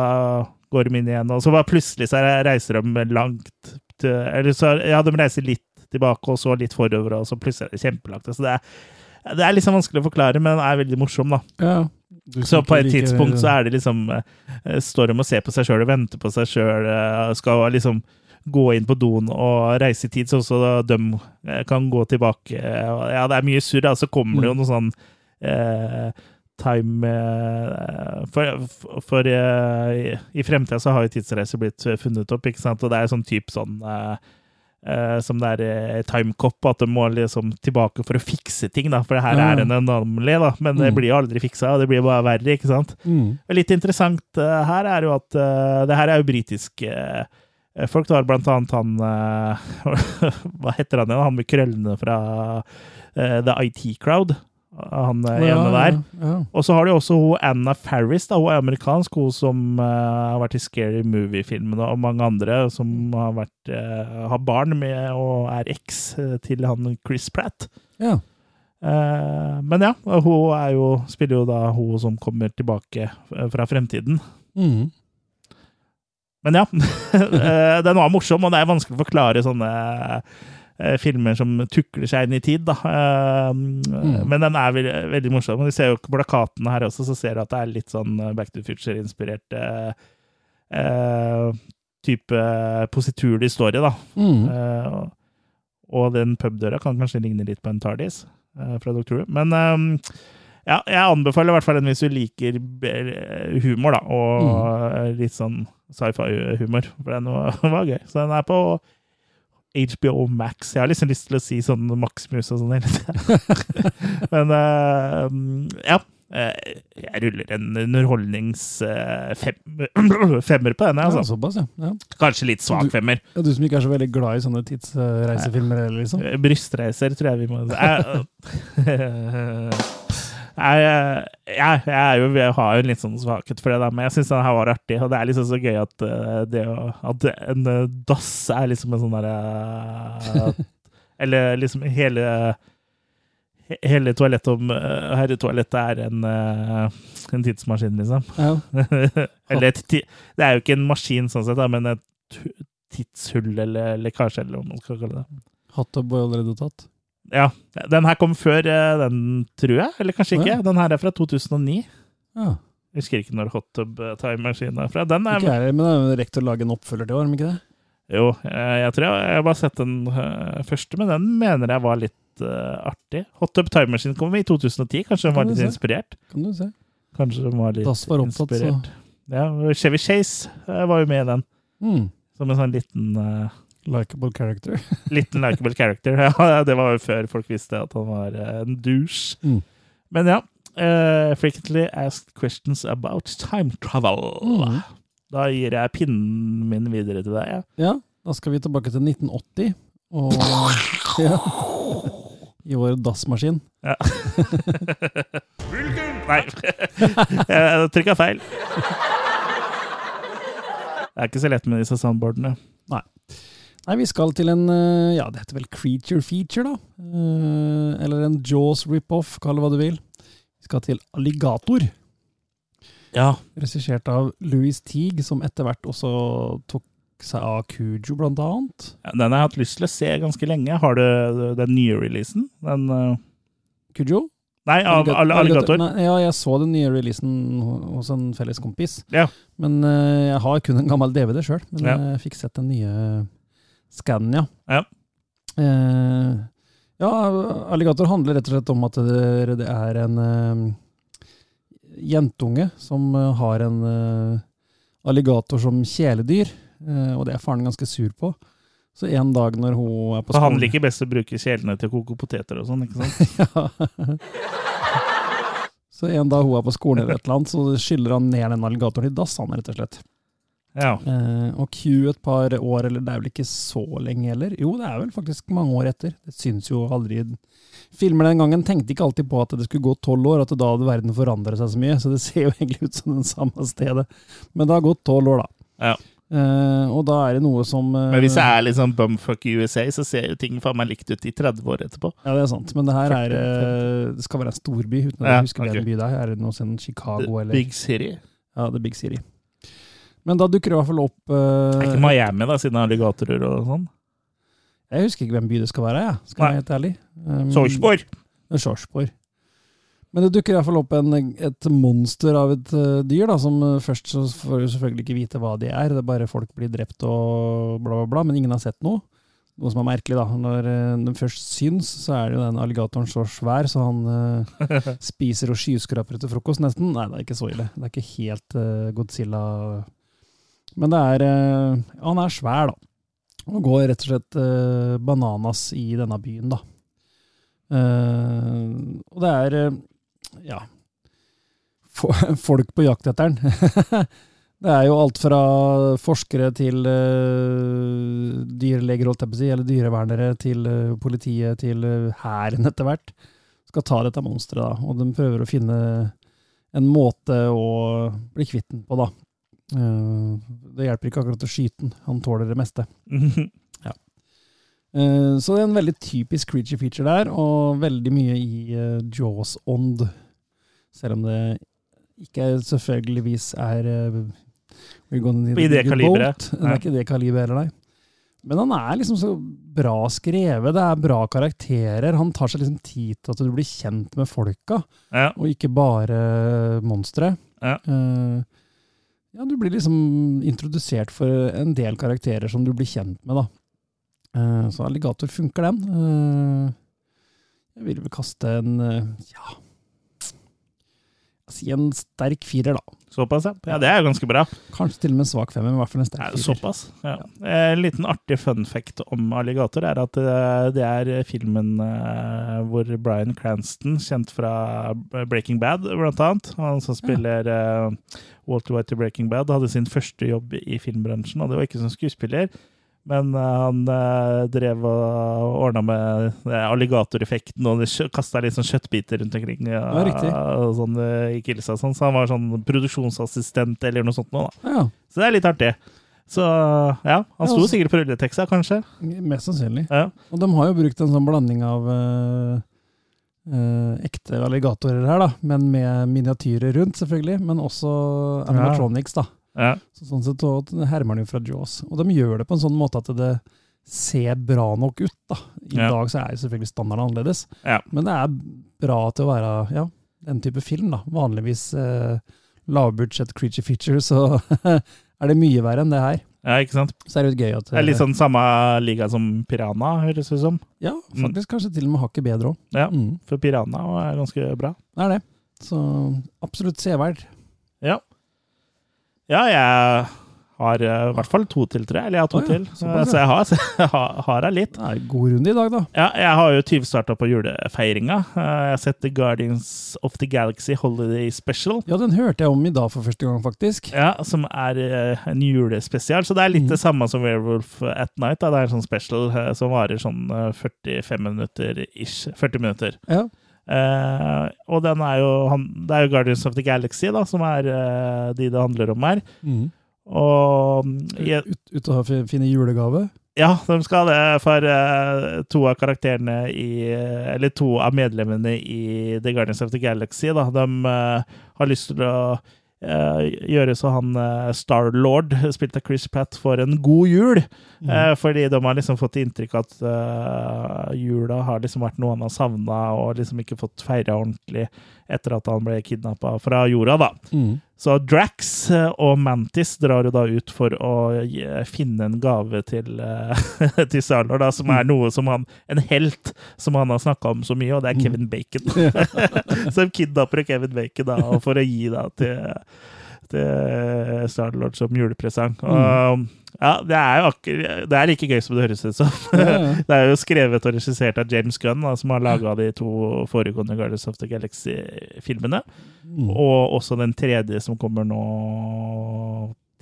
går de inn igjen. Og så bare plutselig så reiser de langt til, Eller så Ja, de reiser litt tilbake, og så litt forover, og så plutselig er det kjempelangt. Så det er, det er liksom vanskelig å forklare, men den er veldig morsom, da. ja. Så på et like tidspunkt så er det liksom eh, Står de og ser på seg sjøl og venter på seg sjøl, skal liksom gå inn på doen og reise i tid, så også de eh, kan gå tilbake. Ja, det er mye surr, da. Så kommer det jo Mm. noe sånn eh, time eh, For, for eh, i, i fremtida så har jo tidsreiser blitt funnet opp, ikke sant, og det er sånn type sånn eh, eh, som det er eh, timecop, at de må liksom tilbake for å fikse ting, da. For det her Ja. er en anomaly, da. Men det Mm. blir jo aldri fiksa, og det blir bare verre, ikke sant. Mm. Litt interessant uh, her er jo at uh, det her er jo britiske folk. Det var blant annet han Hva heter han igjen? Han med krøllene fra The IT Crowd. Han eh, Ja, ene der. Ja, Og så har de også hun Anna Farris, da, hun er amerikansk, hun som uh, har vært i Scary Movie-filmene, og mange andre som har, vært, uh, har barn med og er eks eh, til han Chris Pratt. ja. Uh, men ja, hun er jo, spiller jo da hun som kommer tilbake fra fremtiden. Mm. Men ja, den var morsom, og det er vanskelig å forklare sånne filmer som tukler seg inn i tid, da. Eh, Men den er veldig, veldig morsom. Vi ser jo plakatene her også, så ser du at det er litt sånn Back to Future-inspirert eh, eh, type positurlig story, da. Mm. Eh, og- den pubdøra kan kanskje ligne litt på en Tardis eh, fra Who. Men eh, ja, jeg anbefaler i hvert fall den hvis du liker humor, da, og mm. litt sånn sci-fi-humor. For den var, var gøy. Så den er på HBO Max. Jeg har liksom lyst til å si sånn Maximus og sånn hele tida. Men uh, ja. Eh, Jeg ruller en underholdningsfemmer på den, Altså. Ja, såpass, ja. ja. Kanskje litt svak femmer. Ja, Du som ikke er så veldig glad i sånne tidsreisefilmer, liksom? Eh, Brystreiser, tror jeg vi må Jeg, jeg, jeg, jo, jeg har jo en litt sånn svakhet for det, der, men jeg syns den her var artig. Og det er liksom så gøy at, eh, det, at en eh, dass er liksom en sånn derre Eller liksom hele he- Hele toalettet eh, herretoalettet er en, eh, en tidsmaskin, liksom. Ja. eller et, det er jo ikke en maskin sånn sett, da, men et tidshull eller lekkasje, eller hva man skal kalle det. Hatt og allerede tatt. Ja, den her kom før eh, den, tror jeg. Eller kanskje ikke. Den her er fra 2009. Ja. Jeg husker ikke når Hot Tub eh, Time Machine er fra. Den er, Ikke jeg, men det er jo rekt å lage en oppfølger til, var de ikke det? jo, eh, jeg tror jeg, jeg har bare sett den første, men den mener jeg var litt uh, artig. Hot Tub Time Machine kom i 2010. Kanskje den Kan var litt se. inspirert? Kan du se. Kanskje den var litt var opptatt, så. Ja, Chevy Chase var jo med i den. mm. Som en sånn liten uh, Likeable character. Liten likeable character. Ja, det var jo før folk visste at han var eh, en douche. Mm. Men ja. Uh, frequently asked questions about time travel. Mm. Da gir jeg pinnen min videre til deg. Ja. Ja, da skal vi tilbake til 1980, og ja. I vår dassmaskin. Ja. Nei, jeg trykka feil. Det er ikke så lett med disse soundboardene. Nei, vi skal til en eh, Ja, det heter vel Creature Feature, da. Eh, Eller en Jaws rip-off, kall det hva du vil. Vi skal til Alligator. Ja. Regissert av Louis Teague, som etter hvert også tok seg av Kujo, blant annet. Den har jeg hatt lyst til å se ganske lenge. Har du den nye releasen? Den uh... Kujo? Nei, av Alligator. Alligator. Nei, ja, jeg så den nye releasen hos en felles kompis. Ja. Men uh, jeg har kun en gammel DVD sjøl. Men Ja. jeg fikk sett den nye scannen, ja. Eh, ja, Alligator handler rett og slett om at det, det er en eh, jentunge som eh, har en eh, alligator som kjæledyr. eh, og det er faren ganske sur på. Så en dag når hun er på For han skolen liker best å bruke kjelene til å koke poteter og sånn, ikke sant? ja. Så en dag hun er på skolen, eller et eller annet, så skyller han ned den alligatoren i dass, han rett og slett. Ja. Eh, og Q et par år, eller det er vel ikke så lenge heller. Jo, det er vel faktisk mange år etter. Det syns jo aldri Filmer den gangen tenkte ikke alltid på at det skulle gå tolv år, at da hadde verden forandret seg så mye. Så det ser jo egentlig ut som den samme stedet. Men det har gått tolv år, da. Ja. Eh, og da er det noe som eh, Men hvis jeg er litt sånn bumfuck USA, så ser jo ting faen meg likt ut i 30 år etterpå. Ja, det er sant. Men det her er eh, Det skal være en storby, uten at Ja, jeg husker okay. hvilken by det er. Er det noe sånn Chicago, eller Big City. Ja, The Big City. Men da dukker det i hvert fall opp Det er ikke Miami, da, siden alligatorer og sånn. Jeg husker ikke hvem by det skal være, jeg. Skal jeg være helt ærlig. Um, Sorsborg. Er Men det dukker i hvert fall opp en, et monster av et uh, dyr, da, som uh, først så får du selvfølgelig ikke vite hva de er. Det er bare folk blir drept og bla, bla, bla, men ingen har sett noe. Noe som er merkelig, da. Når uh, den først syns, så er det jo den alligatoren så svær, så han spiser og skyskrapere til frokost, nesten. Nei, det er ikke så ille. Det er ikke helt Godzilla. Men det er eh, Han er svær, da. Og går rett og slett eh, bananas i denne byen, da. Eh, og det er ja folk på jakt etter den. det er jo alt fra forskere til uh, dyreleger, holdt jeg på å si, eller dyrevernere, til uh, politiet, til hæren uh, etter hvert. skal ta dette monsteret, da. Og de prøver å finne en måte å bli kvitt den på, da. Eh, det hjelper ikke akkurat å skyte den. Han tåler det meste. ja. så det er en veldig typisk creature feature der, og veldig mye i uh, Jaws-ånd. Selv om det ikke selvfølgeligvis er I det kaliberet. Det er ikke det kaliberet, nei. Men han er liksom så bra skrevet, det er bra karakterer. Han tar seg liksom tid til at du blir kjent med folka, Ja. og ikke bare monstre. Ja. Eh, ja, du blir liksom introdusert for en del karakterer som du blir kjent med, da. Eh, så alligator funker, den. Eh, jeg vil vel kaste en eh, ja Si en sterk firer, da. Såpass, ja. ja. Det er jo ganske bra. Kanskje til og med en svak femmer, men i hvert fall en sterk firer. såpass. Ja. En liten artig fun fact om alligator er at eh, det er filmen eh, hvor Bryan Cranston, kjent fra Breaking Bad blant annet, han som spiller ja. Walter White i Breaking Bad, hadde sin første jobb i filmbransjen, og det var ikke som skuespiller. Men eh, han eh, drev og ordna med eh, alligatoreffekten og kasta litt sånn kjøttbiter rundt omkring. Ja, og sånn, i Kilsa, sånn. Så han var sånn produksjonsassistent eller noe sånt. Nå. Ja, Så det er litt artig. Så ja, han sto Ja, altså- sikkert på rulleteksta, kanskje. mest sannsynlig. Ja. Og de har jo brukt en sånn blanding av eh, eh, ekte alligatorer her, da, men med miniatyrer rundt, selvfølgelig. Men også animatronics, da. Ja. Så sånn sett så hermer de jo fra Jaws. Og de gjør det på en sånn måte at det ser bra nok ut. da. I Ja. dag så er jo selvfølgelig standarden annerledes, Ja. men det er bra til å være ja, den type film. da. Vanligvis eh, lavbudsjett creature feature, så er det mye verre enn det her. ja, ikke sant? Så er det jo gøy at Det er litt sånn samme liga som Piranha, høres det ut som. Ja, faktisk kanskje til og med hakket bedre òg. Ja, Mm, for Piranha er ganske bra. det er det. Så absolutt severd. Ja. Ja, jeg har eh, i hvert fall to til, tror jeg. Eller jeg har to Å ja, til. såpass, Så jeg har, så jeg har, har jeg litt. Det er en god runde i dag, da. Ja, jeg har jo tyvstarta på julefeiringa. Eh, Jeg har sett The Guardians of the Galaxy Holiday Special. Ja, den hørte jeg om i dag for første gang, faktisk. Ja, Som er eh, en julespesial. Så det er litt mm. det samme som Werewolf at Night. Da. Det er en sånn special eh, som varer sånn eh, 45 minutter ish. 40 minutter. Ja. Eh, og den er jo han, Det er jo Guardians of the Galaxy da, som er uh, de det handler om her. Mm. Og jeg, Ut, ut og finne julegave. ja, de skal det for uh, to av karakterene i Eller to av medlemmene i The Guardians of the Galaxy. Da. De har lyst til å eh, gjøre så han uh, Star-Lord, spilt av Chris Pat, for en god jul. Mm. Eh, fordi de har liksom fått inntrykk av at jula har liksom vært noe han har savna, og liksom ikke fått feira ordentlig etter at han ble kidnappa fra jorda, da. Mm. Så Drax eh, og Mantis drar jo da ut for å gi- finne en gave til, uh, til Salor, da, som er noe som han En helt som han har snakka om så mye, og det er Kevin Bacon. så de kidnapper Kevin Bacon da, for å gi da til, til Starlord som julepresang. Og, ja, det er jo akkurat, Det er like gøy som det høres ut som. Ja, ja. Det er jo skrevet og regissert av James Gunn, da, som har laga de to foregående Guardians of the Galaxy-filmene. Mm. Og også den tredje som kommer nå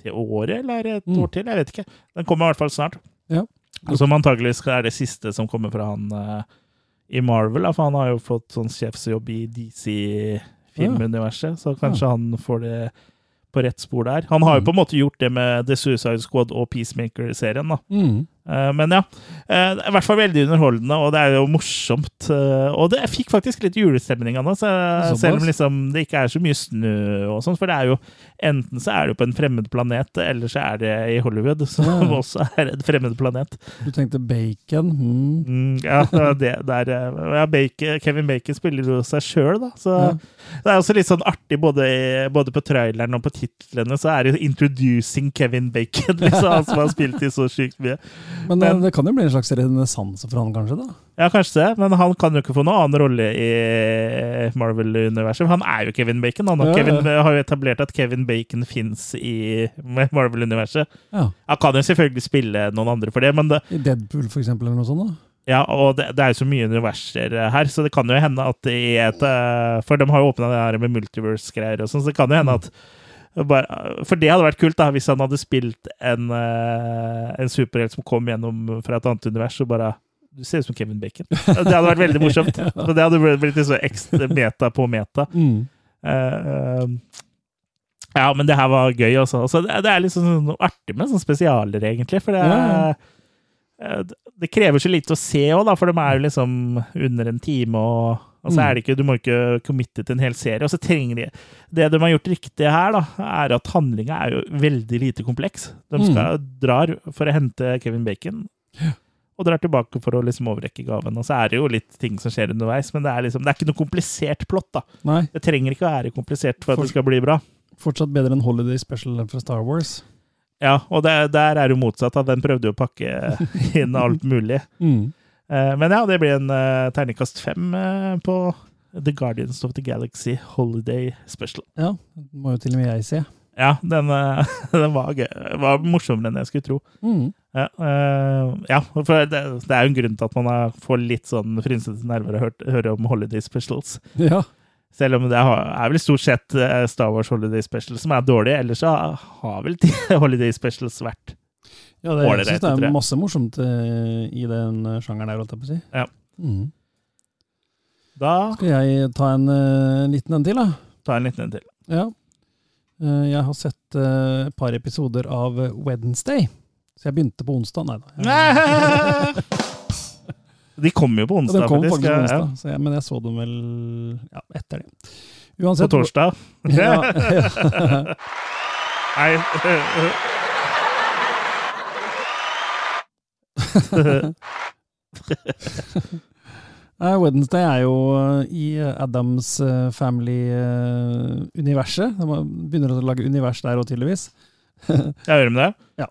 til året, eller et Mm. år til? Jeg vet ikke. Den kommer i hvert fall snart. Ja. Og som antageligvis er det siste som kommer fra han uh, i Marvel, da, for han har jo fått sånn sjefsjobb i DC-filmuniverset, så kanskje han får det på rett spor der. Han har jo Mm. på en måte gjort det med The Suicide Squad og Peacemaker-serien, da. Mm. Eh, Men ja, eh, i hvert fall veldig underholdende, og det er jo morsomt. eh, Og det jeg fikk faktisk litt julestemning av det, selv om liksom det ikke er så mye snø og sånn. For det er jo enten så er det jo på en fremmed planet, eller så er det i Hollywood, som Ja. også er en fremmed planet. Du tenkte bacon? Mm. Mm, ja, det er der, ja, Bacon, Kevin Bacon spiller jo seg sjøl, da. Så Ja. det er også litt sånn artig, både, både på traileren og på titlene, så er det jo 'Introducing Kevin Bacon', liksom, han som har spilt i så sykt mye. Men, Men- eh, det kan jo bli en slags renessanse for han, kanskje? da? Ja, kanskje det, men han kan jo ikke få noen annen rolle i Marvel-universet. Han er jo Kevin Bacon. Han har, Ja, ja. Har jo etablert at Kevin Bacon fins i Marvel-universet. Ja. Han kan jo selvfølgelig spille noen andre for det, men det, I Deadpool, for eksempel, eller noe sånt? da? ja, og det, det er jo så mye universer her, så det kan jo hende at i et eh, For de har jo åpna det her med multiverse-greier og sånn, så det kan jo hende at For det hadde vært kult da, hvis han hadde spilt en, eh, en superhelt som kom gjennom fra et annet univers, og bare Du ser ut som Kevin Bacon. Det hadde vært veldig morsomt. For det hadde blitt- så ekstra meta på meta. Mm. Uh, ja, men det her var gøy, også. Altså, det, det er litt sånn artig med sånne spesialer, egentlig. For det, er, det krever så lite å se òg, for de er jo liksom under en time. og og så Mm. er det ikke, Du må ikke committe til en hel serie. og så trenger de, Det de har gjort riktig her, da, er at handlinga er jo veldig lite kompleks. De skal drar for å hente Kevin Bacon, og drar tilbake for å liksom overrekke gaven. Og så er det jo litt ting som skjer underveis, men det er, liksom, det er ikke noe komplisert plott. da. Nei, Det trenger ikke å være komplisert for at For- det skal bli bra. fortsatt bedre enn Holiday Special fra Star Wars. Ja, og det, der er det jo motsatt. at Den prøvde jo å pakke inn alt mulig. Mm. Eh, Men ja, det blir en uh, terningkast fem eh, på The Guardians of the Galaxy Holiday Special. Ja, det må jo til og med jeg se. Ja, den, eh, den var, gøy. var morsommere enn jeg skulle tro. Mm. Ja, eh, ja for det, det er jo en grunn til at man får litt sånn frynsete nerver av å høre, om Holiday Specials. Ja. Selv om det har, er vel stort sett eh, Star Wars Holiday Specials som er dårlige. Ellers så har vel Holiday Specials vært ja det, jeg synes det er masse morsomt eh, i den eh, sjangeren der, holdt jeg på å si. Ja. Mm. Da Skal jeg ta en uh, liten en til, da? Ta en liten en til. Ja. Uh, jeg har sett uh, et par episoder av Wednesday. Så jeg begynte på onsdag. Nei da. De kommer jo på Ja, onsdag, Den kom faktisk. på ja, onsdag, så jeg, men jeg så dem vel ja, etter det. På torsdag. Ja, ja. Nei. Nei, Wednesday er jo eh, i Adams eh, Family-universet. De begynner å lage univers der òg, tydeligvis. Jeg gjør med det.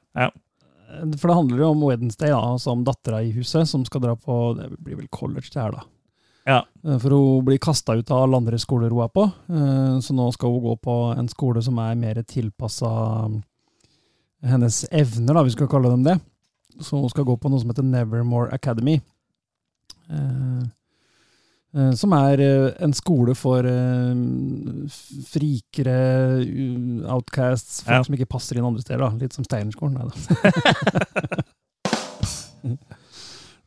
Ja For det handler jo om Wednesday, da, altså om dattera i huset, som skal dra på Det blir vel college, det her, da. Ja. Eh, For hun blir kasta ut av alle andre skoler hun er på, eh, så nå skal hun gå på en skole som er mer tilpassa hennes evner, da, vi skal kalle dem det. Så hun skal gå på noe som heter Nevermore Academy. Eh, eh, Som er eh, en skole for frikere, outcasts, folk Ja. som ikke passer inn andre steder. da. Litt som Steinerskolen. Nei, da.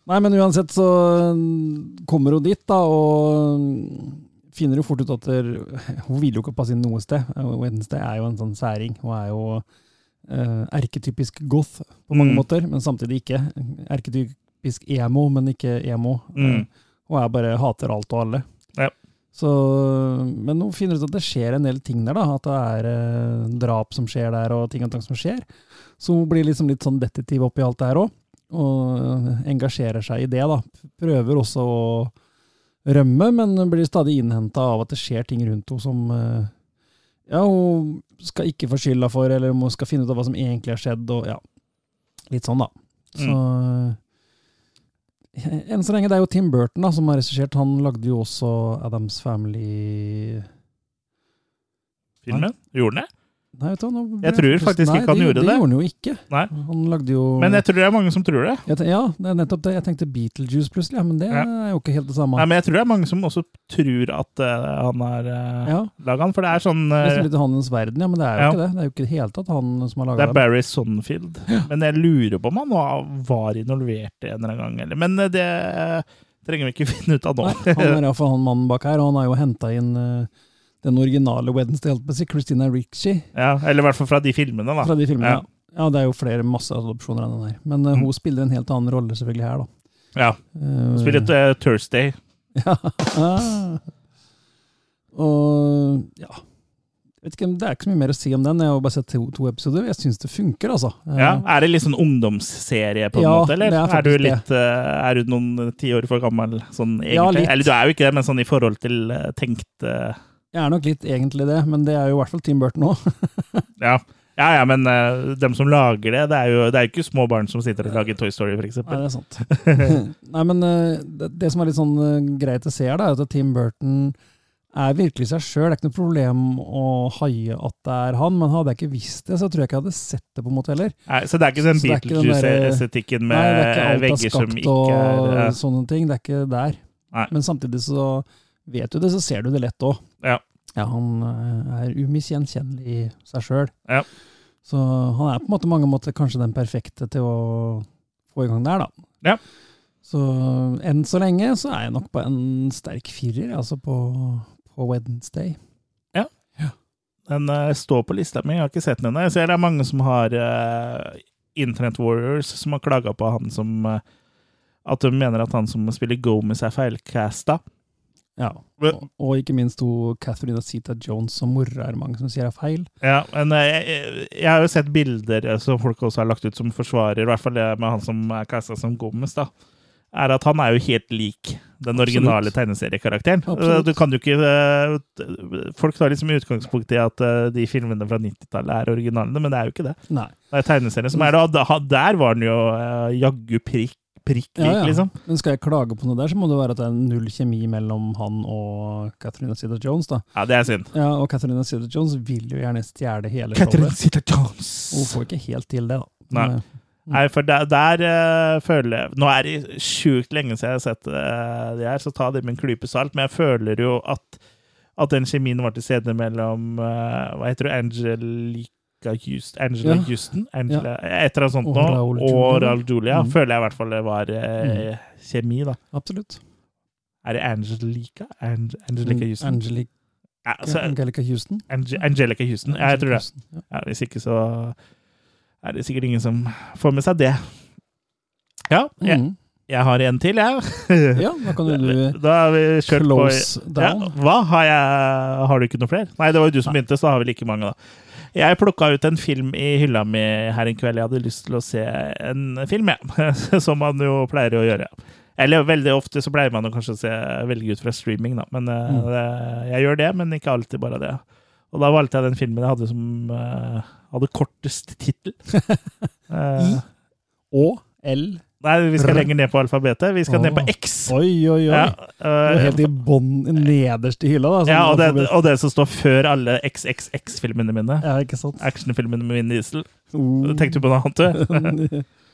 Nei, men uansett så mm, kommer hun dit, da, og finner jo fort ut at der, hun vil jo ikke passe inn noe sted. Wednesday er jo en sånn særing. Hun er jo erketypisk goth på mange Mm. måter, men samtidig ikke. Erketypisk emo, men ikke emo. Mm. Eh, Hun er bare hater alt og alle. Ja. Så, men hun finner ut at det skjer en del ting der, da. At det er eh, drap som skjer der, og ting og ting som skjer. Så hun blir liksom litt sånn detektiv oppi alt det her òg, og engasjerer seg i det. da. Prøver også å rømme, men blir stadig innhenta av at det skjer ting rundt henne som eh, ja, hun skal ikke få skylda for, eller hun skal finne ut av hva som egentlig har skjedd, og ja, litt sånn, da. Så mm. enn så lenge, det er jo Tim Burton da, som har regissert. Han lagde jo også Adams Family Filmen? Gjorde den det? Nei, vet du, nå, Jeg tror faktisk Nei, ikke han gjorde det. det. gjorde han jo ikke. Nei. Han lagde jo Men jeg tror det er mange som tror det. Jeg Ja, det er nettopp det. Jeg tenkte Beetlejuice plutselig, ja, men det Ja. er jo ikke helt det samme. Nei, men jeg tror det er mange som også tror at uh, han har uh, ja, laga den. For det er sånn eh, som litt Hans verden, ja, men det er jo Ja. ikke det. Det er jo ikke i det hele tatt han som har Det Det er. Barry Sonfield. Men jeg lurer på om han var- involvert en eller annen gang. Eller. Men eh, det eh, trenger vi ikke finne ut av nå. Nei, han er iallfall han mannen bak her, og han har jo henta inn eh, den originale Wednesday, holdt på å si, Christina Ricci, ja, eller i hvert fall fra de filmene, da. fra de filmene. Ja. Ja. ja, det er jo flere masse adopsjoner enn den her. Men uh, Mm. hun spiller en helt annen rolle selvfølgelig her, da. Ja. hun spiller uh, Thursday. Ja. Og ja vet ikke, Det er ikke så mye mer å si om den. Jeg har bare sett to, to episoder. Jeg syns det funker, altså. Eh, Ja. Er det litt sånn ungdomsserie, på en Ja, måte? Eller det er er, du litt, det. eh, Er du noen tiår for gammel sånn egentlig? Ja, litt. Eller du er jo ikke det, men sånn i forhold til eh, tenkt eh, Jeg er nok litt egentlig det, men det er jo i hvert fall Tim Burton òg. Ja. Ja, ja, men uh, dem som lager det, det er jo det er jo ikke små barn som sitter og lager Toy Story, for Nei, det er sant. Nei, men uh, det, det som er litt sånn uh, greit å se her, da, er at Tim Burton er virkelig seg sjøl. Det er ikke noe problem å haie at det er han, men hadde jeg ikke visst det, så tror jeg ikke jeg hadde sett det på en måte heller. Nei, så det er ikke den Beetlejuice-estetikken med Nei, det er ikke alt av vegger som skapt ikke og sånne ting. Det er ikke der. Nei. Men samtidig så vet du det, så ser du det lett òg. Ja. Han eh, er umisgjenkjennelig i seg sjøl. Ja. Så han er på måte mange måter kanskje den perfekte til å få i gang der, da. Ja. Så enn så lenge så er jeg nok på en sterk firer, altså på, på Wednesday. Den uh, står på lista mi, jeg har ikke sett den ennå. Jeg ser det er mange som har uh, Internet Warriors som har klaga på han som uh, At de mener at han som spiller Gomez, er feilcasta. Ja. Og, og ikke minst hun Catherine Zeta Jones som mora er mange som sier er feil. Ja, men jeg, jeg, jeg har jo sett bilder eh, som folk også har lagt ut som forsvarer, i hvert fall det med han som er casta som Gomez, da. Er at han er jo helt lik den Absolutt. originale tegneseriekarakteren. Absolutt. Du kan jo ikke eh, Folk tar liksom utgangspunkt i at eh, de filmene fra 90-tallet er originalene, men det er jo ikke det. Nei. Det er tegneserien som er det, og der var den jo eh, jaggu prikk, prikk lik, Ja, ja. liksom. Men skal jeg klage på noe der, så må det være at det er null kjemi mellom han og Catherine Zeta Jones. da. Ja, det er synd. Ja, Og Catherine Zeta Jones vil jo gjerne stjele hele showet. Zeta-Jones. Hun får ikke helt til det, da. Nei. Men, Nei, for der, der uh, føler jeg Nå er det sjukt lenge siden jeg har sett uh, de her, så ta det med en klype salt, men jeg føler jo at, at den kjemien var til stede mellom uh, Hva heter du? Angelica Houston? Angela Ja. Houston? Angela, Et eller annet sånt Og nå. Og Julia. Raoul Julia. Mm. Føler jeg i hvert fall det var eh, kjemi, da. absolutt. Er det Angelica? Ange Angelica Houston? Angelica, Ja, altså, Angelica Houston? Ange Angelica Houston. Ja, jeg tror det. Ja. Ja, hvis ikke så er det sikkert ingen som får med seg det. Ja, Mhm. Jeg har en til, jeg. Ja, da kan du Da har vi kjørt close på ja, down. Hva? Har, jeg, har du ikke noe flere? Nei, det var jo du som begynte, så har vi like mange, da. Jeg plukka ut en film i hylla mi her en kveld. Jeg hadde lyst til å se en film, jeg. Som man jo pleier å gjøre. Eller veldig ofte så pleier man å kanskje se, velge ut fra streaming, da. Men eh, Mm. det, jeg gjør det, men ikke alltid bare det. Og da valgte jeg den filmen jeg hadde som eh, hadde kortest tittel. Eh, I? Og L. nei, vi skal lenger ned på alfabetet. Vi skal ned på X. Oi, oi, oi. Ja, uh, helt i bånn, nederst i hylla. da. ja, og, det, og det som står før alle XXX-filmene mine. Ja, ikke sant? Actionfilmene med Vin Diesel. Uh. Tenkte du på noe annet, du?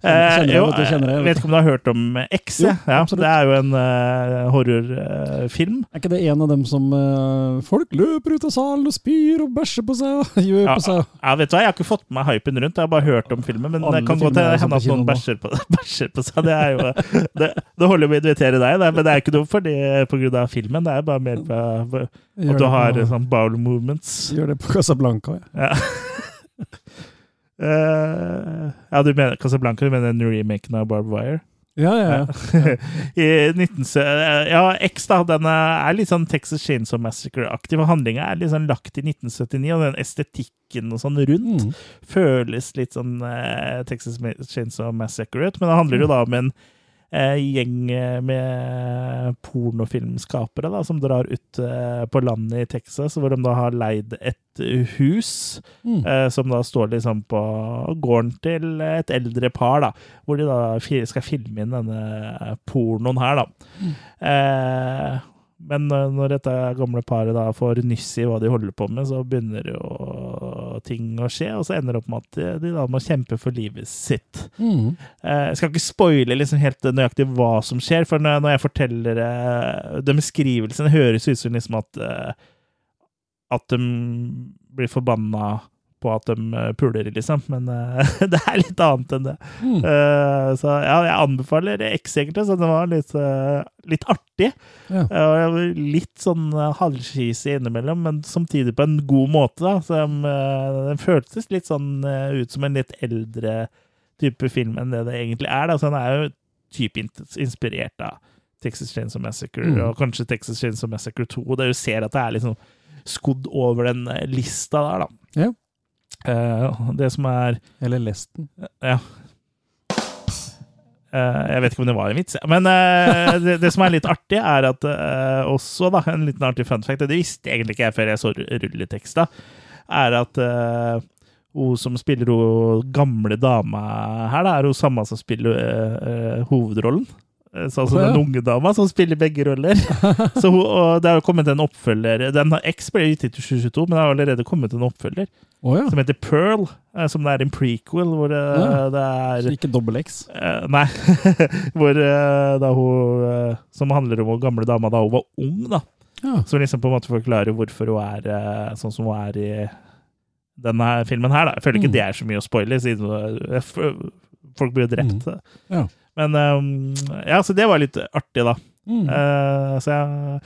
Kjenner jeg, vet jeg, jeg vet vet ikke om du har hørt om X? Jo, ja. det er jo en uh, horrorfilm. Er ikke det en av dem som uh, Folk løper ut av salen og spyr og bæsjer på seg og gjør Ja, på seg. ja, vet du hva, Jeg har ikke fått med meg hypen rundt, jeg har bare hørt om filmen. Men Alle det kan godt er sånn hende at noen bæsjer på, bæsjer på seg. Det er jo det, det holder med å invitere deg, det, men det er ikke noe fordi på grunn av filmen. Det er bare mer på, på at du har sånn bowel movements. Gjør det på Casablanca, ja. Ja. Eh, ja, du mener Casablanca, du mener den remaken av Barbed Wire? Ja, ja, ja. I 19, ja, X da, den er litt sånn Texas Chainsaw Massacre-aktig. og Handlinga er litt sånn lagt i 1979, og den estetikken og sånn rundt Mm. føles litt sånn eh, Texas Chainsaw Massacre ut. Men det handler jo da om en eh, gjeng eh, med pornofilmskapere da, som drar ut eh, på landet i Texas, hvor de da har leid et hus. Mm. Eh, som da står liksom på gården til et eldre par, da. Hvor de da skal filme inn denne pornoen her, da. Mm. Eh, men eh, når dette gamle paret da får nyss i hva de holder på med, så begynner jo ting å skje, og så ender det opp med at de, da må kjempe for livet sitt. Mm. Eh, Jeg skal ikke spoile liksom helt nøyaktig hva som skjer, for når jeg forteller eh, Den beskrivelsen høres ut som liksom at At de blir forbanna på at de eh, puler, liksom. Men uh, det er litt annet enn det. Mm. Uh, Så ja, jeg anbefaler X, egentlig. Så den var litt, uh, litt artig. Ja. Litt sånn halvskisig innimellom, men samtidig på en god måte. da. Så eh, Den føltes litt sånn ut som en litt eldre type film enn det det egentlig er. da. Så den er jo type inspirert av Texas Chainsaw Massacre, Mm. og kanskje Texas Chainsaw Massacre 2. der du ser at det er liksom skodd over den lista der, da. Ja. Eh, det som er Eller Lesten. ja. Eh, jeg vet ikke om det var en vits, men eh, det, det som er litt artig, er at også da, en liten artig fun fact, det visste egentlig ikke jeg før jeg så rulleteksta, er at hun som spiller hun gamle dama her, da, er hun samme som spiller hovedrollen. Så altså den unge dama som spiller begge roller. Så hun, og det har jo kommet en oppfølger Den X ble gitt i 2022, men det har allerede kommet en oppfølger Å ja. som heter Pearl, eh, som det er en prequel, hvor eh, Ja. det Så er ikke dobbel X. eh, Nei. hvor da hun Som handler om hun gamle dama da hun var ung, da. Ja. Som liksom på en måte forklarer hvorfor hun er sånn som hun er i denne filmen her, da. Jeg føler ikke Mm. det er så mye å spoile, siden folk blir drept. Ja. Men um, ja, så det var litt artig, da. Mm. Så jeg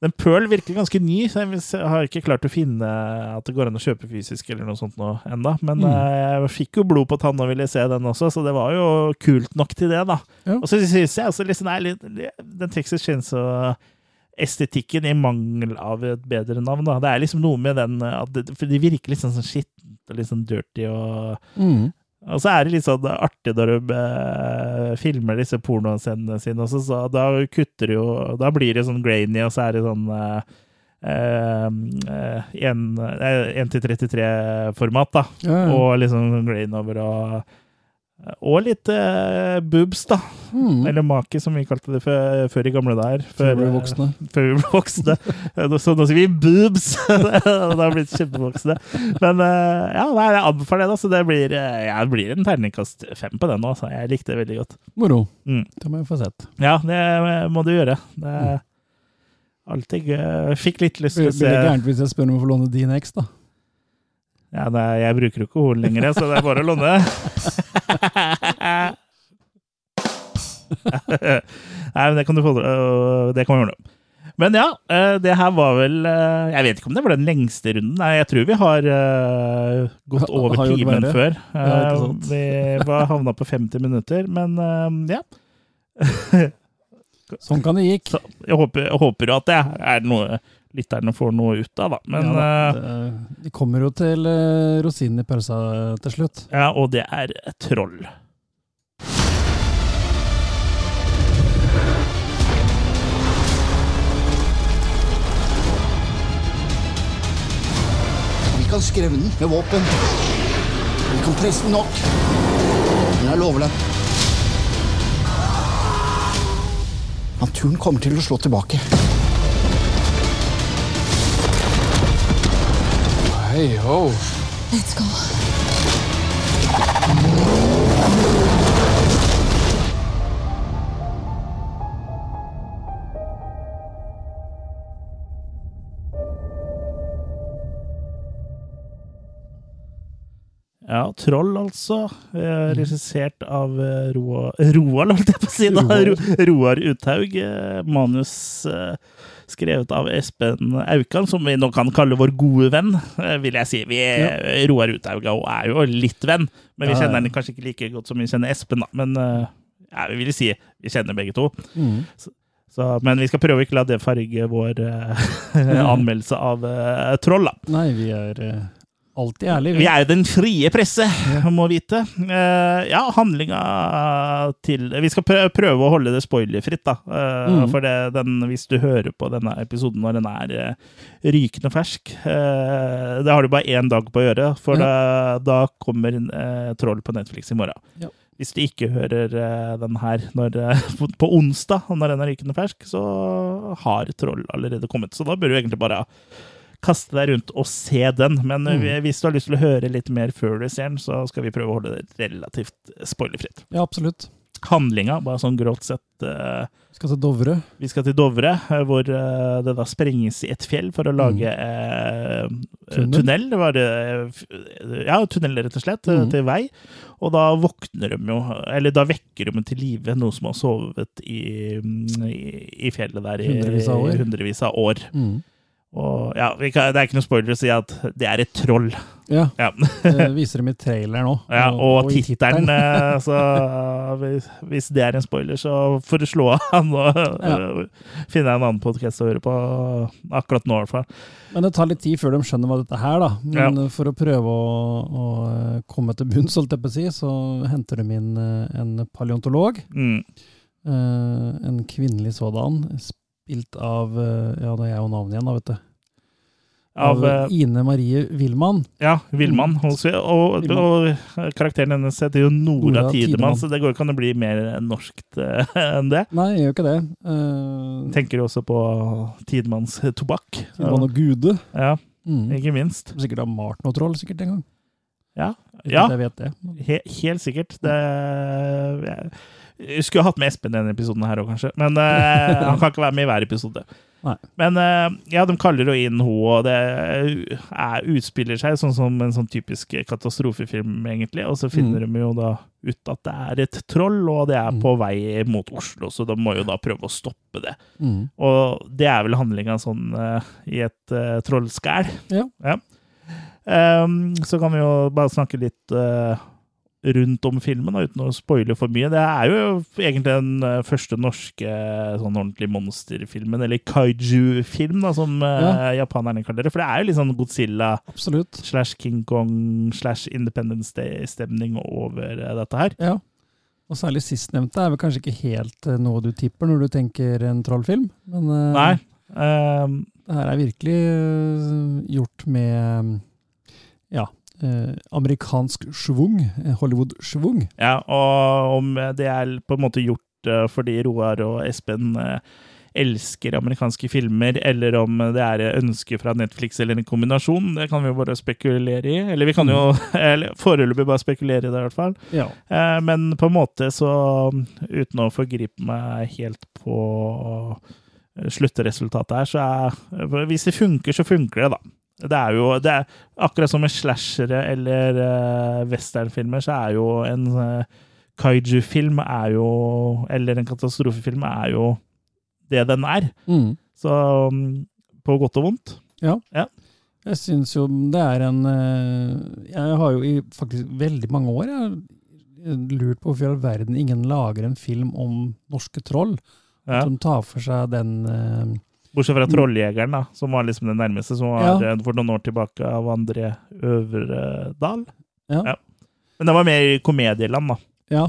Den Pearl virker ganske ny, så jeg har ikke klart å finne at det går an å kjøpe fysisk eller noe sånt nå enda. Men Mm. eh, jeg fikk jo blod på tanna og ville se den også, så det var jo kult nok til det, da. Ja. Og så syns jeg også liksom, nei, den Texas Chainsaw-estetikken i mangel av et bedre navn, da. Det er liksom noe med den at det, For det virker litt sånn skittent og litt sånn dirty og Mm. Og så er det litt sånn artig når de eh, filmer disse pornoscenene sine også, så da kutter jo Da blir det sånn grainy, og så er det sånn eh, eh, 1-33-format, da. Ja, ja. Og liksom grain over og Og litt eh, boobs, da. Mm. Eller make, som vi kalte det før, før i gamle dager. Før vi ble voksne. Før vi ble voksne. Så nå sier vi boobs! det har blitt kjempevoksne. Men eh, ja, nei, jeg anbefaler det. da, Så det blir, eh, ja, det blir en terningkast fem på den nå. Så jeg likte det veldig godt. Moro. Mm. Det må jeg få sett. Ja, det må du gjøre. Det er alltid gøy. Fikk litt lyst til Blir det gærent hvis jeg spør om å få låne din eks, da? Ja, nei, jeg bruker jo ikke horn lenger, så det er bare å låne. Nei, men det kan du få Det kan vi ordne. Men ja, øh, det her var vel øh, Jeg vet ikke om det var den lengste runden. Nei, jeg tror vi har gått over har timen før. Ja, Eh. Vi var havna på 50 minutter, men ja. Sånn kan det gikk. Så jeg håper, jeg håper jo at det er noe lytterne får noe ut av, da. Men ja, da, det- vi kommer jo til rosinen i pølsa til slutt. ja, og det er troll. Vi kan skremme den med våpen. Vi kan presse den nok. Men jeg lover deg Naturen kommer til å slå tilbake. Hey ho. Let's go. Ja, Troll, altså. Eh, regissert av eh, Roa, Roald, holdt jeg på å si. da. Ro, Roar Uthaug. Eh, manus eh, skrevet av Espen Aukan, som vi nå kan kalle vår gode venn, eh, vil jeg si. Vi, Roar Uthaug er jo litt venn, men vi Ja, ja. kjenner han kanskje ikke like godt som vi kjenner Espen. da. Men eh, ja, vi vil si vi kjenner begge to. Mm. Så, men vi skal prøve å ikke la det farge vår eh, anmeldelse av eh, Troll. da. Nei, vi er eh, alltid ærlig. Vi er jo den frie presse, må vite. Uh, ja, handlinga til Vi skal prøve å holde det spoilerfritt, da. Uh, Mm. For det, den, hvis du hører på denne episoden når den er uh, rykende fersk Det har du bare én dag på å gjøre, for da, da kommer Troll på Netflix i morgen. Ja. Hvis du ikke hører den her når, på, på onsdag, når den er rykende fersk, så har Troll allerede kommet. Så da bør du egentlig bare kaste deg rundt og se den. Men Mm. eh, hvis du har lyst til å høre litt mer før du ser den, så skal vi prøve å holde det relativt spoilerfritt. Ja, absolutt. Handlinga, bare sånn grovt sett uh, Vi skal til Dovre. Vi skal til Dovre, eh, hvor uh, det da sprenges i et fjell for å lage uh, Tunnel? tunnel. Det var, eh, ja, tunnel, rett og slett, eh, Mhm. til vei. Og da våkner de jo Eller da vekker de til live noe som har sovet i, mm, i, i fjellet der i Hundrevis av år. hundrevis av år. Mm. Og ja, kan, Det er ikke noe spoiler å si at det er et troll. Ja, Ja, det viser dem i traileren nå. ja Og i tittelen eh, Så hvis, hvis det er en spoiler, så får du slå av og ja. finne en annen podkast å høre på akkurat nå, i hvert fall. Men det tar litt tid før de skjønner hva dette er, da. Men for å prøve å, å eh, komme til bunns, holdt jeg på å si, så henter de inn eh, en paleontolog. Mm. eh, En kvinnelig sådan, spilt av eh, Ja, det er og navnet igjen, da, vet du. Av av Ine Marie Wilman. Ja, Villmann. Og, og, og karakteren hennes heter jo Nora Nora Tidemann, så det går ikke an å bli mer norskt eh, enn det. Nei, jeg gjør ikke det. Uh, Tenker jo også på Tidemanns tobakk. Tidemann og Gude. Ja, Mm. ikke minst. Sikkert har malt noe troll, sikkert en gang. Ja, Ja. helt sikkert. Det jeg skulle hatt med Espen i denne episoden her òg, kanskje. Men uh, han kan ikke være med i hver episode. Nei. Men uh, ja, de kaller jo inn henne, og det er, utspiller seg sånn som en sånn typisk katastrofefilm, egentlig. Og så finner de jo da ut at det er et troll, og det er Mm. på vei mot Oslo, så de må jo da prøve å stoppe det. Mm. Og det er vel handlinga sånn uh, i et uh, trollskæl. Ja. Ehm, så kan vi jo bare snakke litt rundt om filmen, da, uten å spoile for mye. Det er jo egentlig den eh, første norske eh, sånn ordentlig monsterfilmen, eller kaiju-film, da, som ja. japanerne kaller det. For det er jo litt sånn Godzilla Absolutt. slash King Kong slash Independence Day-stemning over eh, dette her. Ja. Og særlig sistnevnte er vel kanskje ikke helt eh, noe du tipper når du tenker en trollfilm, men eh, Nei. ehm, det her er virkelig eh, gjort med ja, eh, amerikansk schwung, eh, Hollywood-schwung. Ja, og om det er på en måte gjort eh, fordi Roar og Espen eh, elsker amerikanske filmer, eller om det er ønske fra Netflix eller en kombinasjon, det kan vi jo bare spekulere i. Eller vi kan jo eller foreløpig bare spekulere i det, i hvert fall. Ja. Eh, Men på en måte så, uten å forgripe meg helt på sluttresultatet her, så er Hvis det funker, så funker det, da. Det er jo det er, Akkurat som med slashere eller uh, westernfilmer, så er jo en uh, kaiju-film er jo Eller en katastrofefilm er jo det den er. Mm. Så um, på godt og vondt. Ja, Jeg syns jo det er en eh, Jeg har jo i faktisk veldig mange år jeg lurt på hvorfor i all verden ingen lager en film om norske troll. Ja. Som tar for seg den Bortsett fra Trolljegeren, da, som var liksom den nærmeste, som var Ja. eh, for noen år tilbake av André Øvredal. Ja. Ja. Men det var mer i komedieland, da. Ja.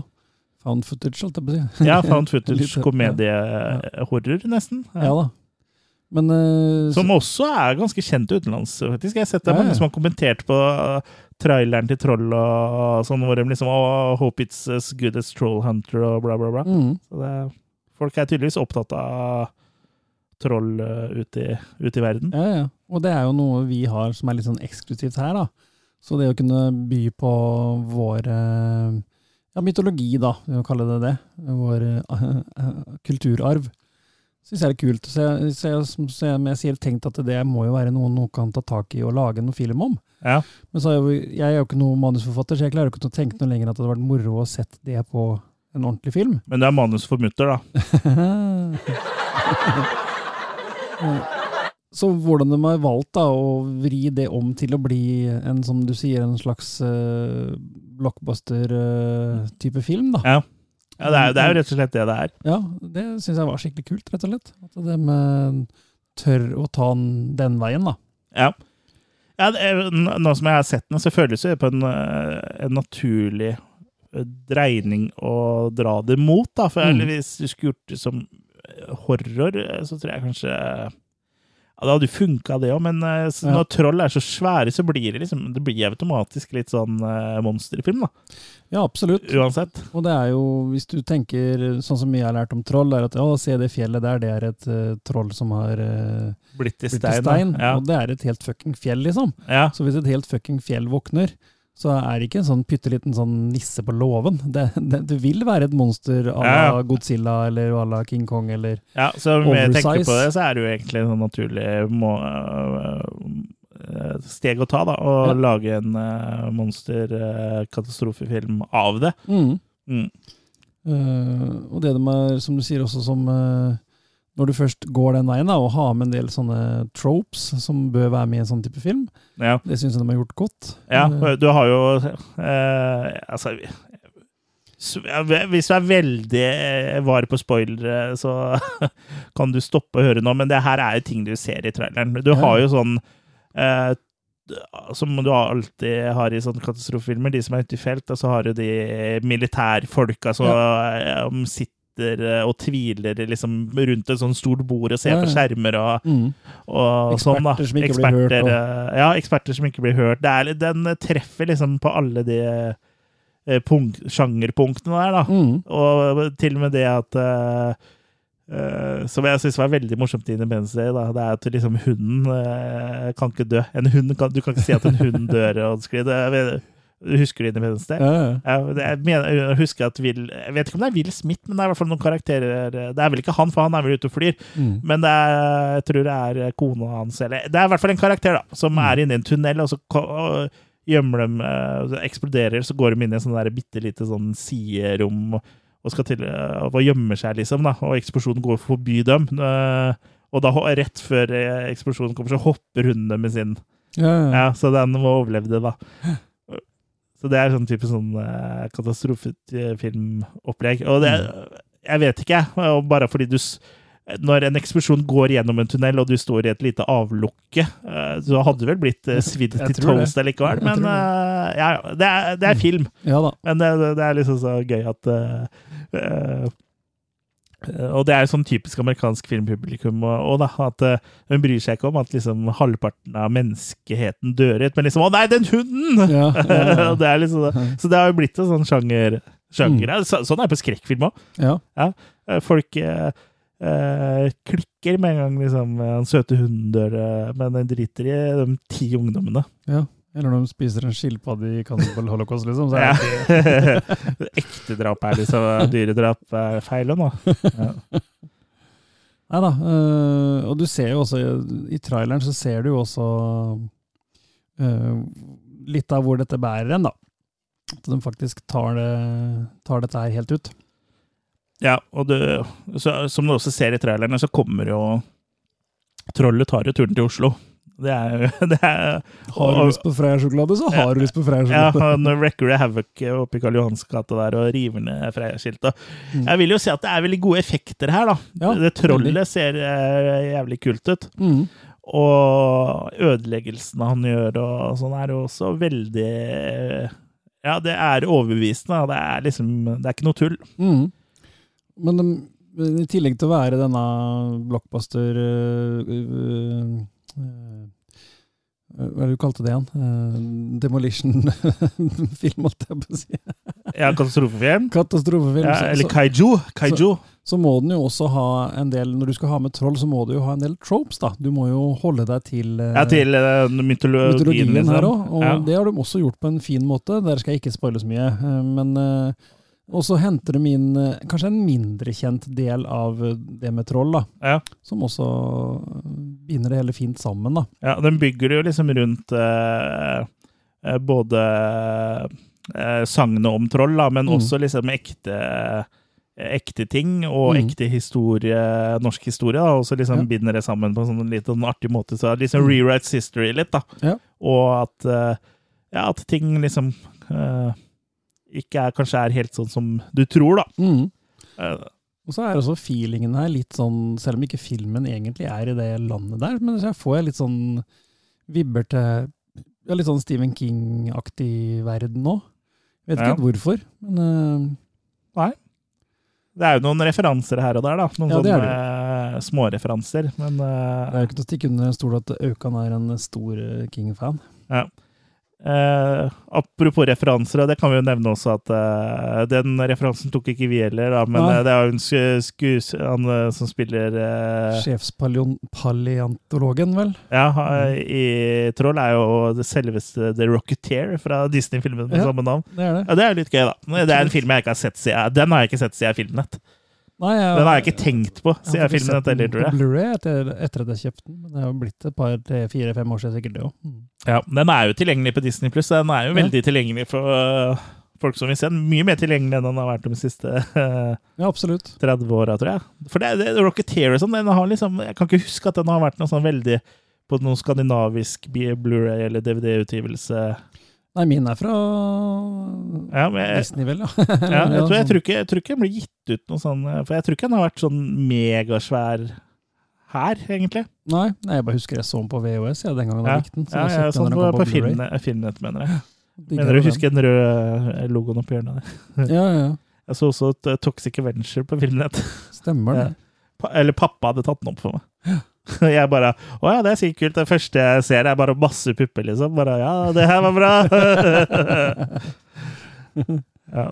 Found footage, holdt jeg på å si. Ja, found footage, ja. komediehorror, nesten. Ja da. Men uh, Som også er ganske kjent utenlands, faktisk. Jeg har sett det Ja, mange som har kommentert på uh, traileren til Troll og sånn, hvor de liksom oh, Hope it's as good as Troll Hunter og bla, bla, bla. mm, Så det, folk er tydeligvis opptatt av troll uh, ute i, ut i verden. ja, ja. Og det er jo noe vi har som er litt sånn eksklusivt her, da. Så det å kunne by på vår eh, ja, mytologi, da, vi må kalle det det, vår eh, kulturarv, syns jeg er kult. Så jeg, så jeg, så jeg, jeg sier tenkt at det må jo være noe noen kan ta tak i og lage noe film om. Ja. Men så er jo, jeg er jo ikke noen manusforfatter, så jeg klarer ikke å tenke noe lenger at det hadde vært moro å sett det på en ordentlig film. Men det er manus for mutter, da. Så hvordan de har valgt da, å vri det om til å bli en, som du sier, en slags uh, blockbuster-type film, da. Ja. Ja, det er, det er jo rett og slett det det er. Ja, det syns jeg var skikkelig kult, rett og slett. At de eh, tør å ta den, den veien, da. Ja. ja er, nå som jeg har sett den, så føles det på en, eh, en naturlig eh, dreining å dra det mot, da. For Mm. hvis du skulle gjort det som eh, horror, eh, så tror jeg kanskje ja, Det hadde jo funka, det òg, men så, Ja. når troll er så svære, så blir det liksom Det blir automatisk litt sånn uh, monsterfilm, da. Ja, absolutt. Uansett. Og det er jo, hvis du tenker sånn som jeg har lært om troll, er at å, se det fjellet der, det er et uh, troll som har uh, Blitt blitt stein. til stein. ja. Og det er et helt fucking fjell, liksom. Ja. Så hvis et helt fucking fjell våkner, så er det ikke en sånn pytteliten sånn nisse på låven. Det, det, det vil være et monster à la Ja. Godzilla eller à la King Kong eller Ja, så om jeg tenker på det, så er det jo egentlig en sånn naturlig må, øh, steg å ta, da. Å Ja. lage en uh, monsterkatastrofefilm av det. mm. Mm. Uh, Og det de er, som du sier også, som eh, når du først går den veien, da, og har med en del sånne tropes som bør være med i en sånn type film, Ja. det syns jeg de har gjort godt. ja, Eh, du har jo eh, Altså hvis du er veldig eh, var på spoilere, så kan du stoppe å høre nå, men det her er jo ting du ser i traileren. Du har jo sånn eh, som du alltid har i sånne katastrofefilmer, de som er ute i felt, og så har du de militærfolka som eh, sitter eh, og tviler liksom rundt et sånt stort bord og ser Ja, på skjermer og, mm. og og sånn, da. blir hørt, og- eh, Ja, eksperter som ikke blir hørt. Det er, den treffer liksom på alle de eh, punkt, sjangerpunktene der, da. Mm. Og til og med det at uh, Uh, Som jeg syns var veldig morsomt i Independence Day, da, det er at liksom hunden uh, kan ikke dø. En hund kan, du kan ikke si at en hund dør. Det Husker du Independence Day? Ja, jeg, mener, jeg husker at Will Jeg vet ikke om det er Will Smith, men det er i hvert fall noen karakterer Det er vel ikke han, for han er vel ute og flyr. Mm. Men det er, jeg tror det er kona hans, eller Det er i hvert fall en karakter da, som Mm. er inne i en tunnel, og så og gjemmer dem eh, det eksploderer, så går de inn i en sånn bitte lite sånn siderom og, og skal til eh, og gjemmer seg, liksom, da, og eksplosjonen går forbi dem. eh, og da, rett før eh, eksplosjonen kommer, så hopper hundene med sin Ja, ja. ja, så den overlevde, da. Så det er sånn type sånn uh, katastrofefilmopplegg. Og det Jeg vet ikke. Bare fordi du Når en eksplosjon går gjennom en tunnel, og du står i et lite avlukke, eh, så hadde du vel blitt uh, svidd til toast det. likevel. Men uh, eh, ja, det er, det er film. ja da. Men det, det er liksom så gøy at uh, eh, og det er jo sånn typisk amerikansk filmpublikum da, at eh, hun bryr seg ikke om at liksom halvparten av menneskeheten dør ut, men liksom 'Å nei, den hunden!' Ja, ja, ja. det er liksom, så det har jo blitt en sånn sjanger. sjanger. Mm. Så, sånn er det på skrekkfilm òg. ja. Folk eh, eh, klikker med en gang liksom, den søte hunden dør, eh, men den driter i de ti ungdommene. ja. Eller når de spiser en skilpadde i Cannibal Holocaust, liksom. Så er Ja. det Ekte drap er liksom dyredrap er feil nå. Ja. Nei da. øh, og du ser jo også i, traileren så ser du jo også øh, litt av hvor dette bærer en, da. At de faktisk tar, det, tar dette her helt ut. Ja, og du, så, som du også ser i trailerne, så kommer jo Trollet tar jo turen til Oslo. Det er det er, Har du og- lyst på Freia-sjokolade, så har du lyst på Ja, Freia-sjokolade. han wrecker du havoc oppe i Karl Johans gate der og river ned Freia-skiltet. Mm. Jeg vil jo si at det er veldig gode effekter her, da. Ja, det trollet ser eh, jævlig kult ut. Mm. Og ødeleggelsene han gjør og sånn, er jo også veldig Ja, det er overbevisende. Det er liksom Det er ikke noe tull. Mm. Men i tillegg til å være denne blockbuster øh, øh, Hva er det du kalte det igjen? Uh, Demolition-film, holdt jeg på å si. Ja, katastrofefilm. Katastrofefilm. Ja, eller så- kaiju. Kaiju. så må den jo også ha en del Når du skal ha med troll, så må du jo ha en del tropes, da. Du må jo holde deg til, uh, Ja, til uh, mytologien, mytologien liksom. her òg. Og Ja. det har de også gjort på en fin måte. Der skal jeg ikke spoile så mye. eh, Men eh, Og så henter de inn eh, kanskje en mindre kjent del av eh, det med troll, da. Ja. Som også eh, binder det hele fint sammen, da. Ja, den bygger jo liksom rundt eh, både eh, sagnet om troll, da, men Mm. også liksom ekte ekte ting og Mm. ekte historie, norsk historie, da, og så liksom Ja. binder det sammen på en sånn litt sånn artig måte. Så liksom Mm. rewrites history litt, da. Ja. Og at, eh, ja, at ting liksom eh, ikke er, kanskje er helt sånn som du tror, da. Mm. Uh, Og så er også feelingen her litt sånn, selv om ikke filmen egentlig er i det landet der, men så får jeg litt sånn vibber til ja, litt sånn Stephen King-aktig verden nå. Vet ikke Ja. helt hvorfor, men Nei. det er jo noen referanser her og der, da. Noen Ja, det sånne uh, småreferanser. Men det eh, er jo ikke til å stikke under en stol at Aukan er en stor King-fan. Eh, apropos referanser, og det kan vi jo nevne også at eh, den referansen tok ikke vi heller, da, men eh, det er jo en skues... Han eh, som spiller eh, Sjefspaleontologen, vel? Ja, i Troll er jo det selveste The Rocketeer fra Disney-filmen med Ja. samme navn. Det er det. Ja, Det er litt gøy, da. Det er en film jeg ikke har sett siden Den har jeg ikke sett siden Filmnett. Nei, jeg, Den har jeg ikke tenkt på siden jeg filmet den heller, tror jeg. Blu-ray etter, etter at jeg kjøpte den, men det har blitt et par, tre, fire, fem år siden sikkert det òg. Ja, den er jo tilgjengelig på Disney Pluss. Den er jo Ja. veldig tilgjengelig for uh, folk som vil se den. Mye mer tilgjengelig enn den har vært de siste uh, Ja, 30 åra, tror jeg. For det, det Rocketeer og sånn, den har liksom Jeg kan ikke huske at den har vært noe sånn veldig på noen skandinavisk Blu-ray eller DVD-utgivelse. Nei, min er fra Ja, jeg, Disney, ja. ja, jeg, tror, jeg, sånn. tror ikke, jeg tror ikke den blir gitt ut noe sånn For jeg tror ikke den har vært sånn megasvær her, egentlig. Nei, jeg bare husker jeg så den på VHS ja, den gangen Ja, jeg likte den. Så ja, jeg ja, den sånn på, den på på Blu-ray. Filmnet, Filmnet, mener jeg. Mener du husker den røde logoen oppi hjørnet der? Ja, ja, ja. Jeg så også et uh, Toxic Avenger på Filmnett. Stemmer det. Eller pappa hadde tatt den opp for meg. Jeg bare Å ja, det er sikkert kult. Det første jeg ser, er bare masse pupper, liksom. Bare Ja, det her var bra! ja,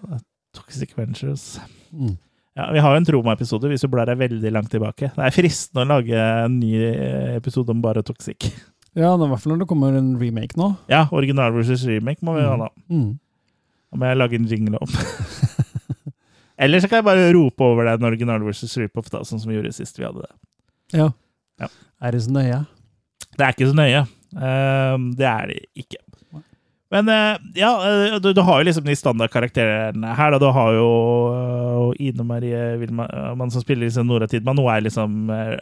Toxic Ventures. Mm. Ja, Vi har jo en Troma-episode hvis du blar deg veldig langt tilbake. Det er fristende å lage en ny episode om bare Toxic. Ja, i hvert fall når det kommer en remake nå. Ja, original versus remake må vi ha, da. Mm. Da må jeg lage en jingle om. Eller så kan jeg bare rope over deg den original versus rip-off, sånn som vi gjorde sist vi hadde det. Ja. Ja. Er det så nøye? Det er ikke så nøye. Ehm, det er det ikke. Men eh, ja, eh, du, du har jo liksom de standardkarakterene her. Da. Du har jo uh, Ine Marie Wilman som spiller liksom Nora Tidman. Hun er liksom eh,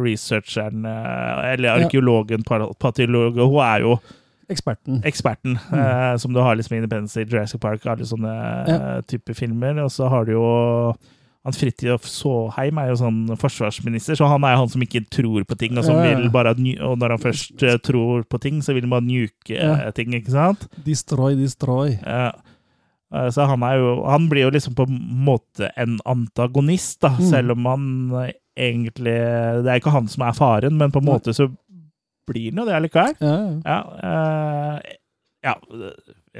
researcheren, eh, eller arkeologen, pa- patologen. Hun er jo Eksperten. eksperten, eh, som du har liksom i Independence i Jurassic Park, alle sånne Ja. eh, typer filmer. Og så har du jo han Fridtjof Saaheim er jo sånn forsvarsminister, så han er jo han som ikke tror på ting, og bare Og når han først eh, tror på ting, så vil han bare nuke Ja. eh, ting, ikke sant? Destroy, destroy. Ja. Eh, Så han er jo Han blir jo liksom på en måte en antagonist, da, Mm. selv om han egentlig Det er ikke han som er faren, men på en måte så blir han jo det allikevel. Ja, ja. Ja,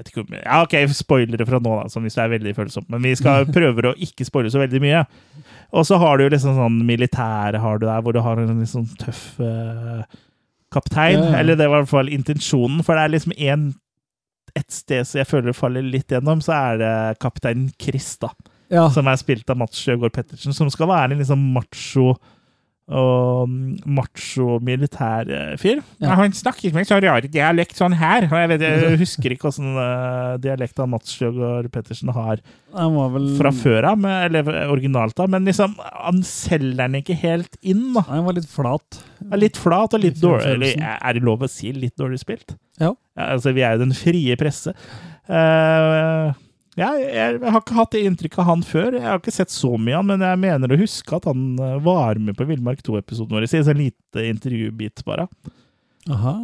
ikke om, ja, OK, spoilere fra nå, da, som hvis det er veldig følsomt. Men vi skal prøve å ikke spoile så veldig mye. Og så har du jo liksom sånn militære har du der, hvor du har en litt sånn tøff uh, kaptein. Ja, ja. Eller det var i hvert fall intensjonen, for det er liksom en, et sted som jeg føler faller litt gjennom, så er det kaptein Chris, da. ja. Som er spilt av Mats Sjøgaard Pettersen, som skal være en liksom macho og macho militærfyr. Ja. Han snakker med så rar dialekt sånn her. Jeg, vet, jeg husker ikke åssen uh, dialekt av Mats Sjøgaard Pettersen har vel fra før av, eller originalt av, men liksom, han selger den ikke helt inn. da. Han var litt flat. Er Litt flat og litt dårlig. Eller er det lov å si litt dårlig spilt? Ja. altså, vi er jo den frie presse. Eh, ja, jeg, jeg har ikke hatt det inntrykket av han før. Jeg har ikke sett så mye av han, men jeg mener å huske at han eh, var med på Villmark 2-episoden vår. I en sånn lite intervjubit, bare. Aha.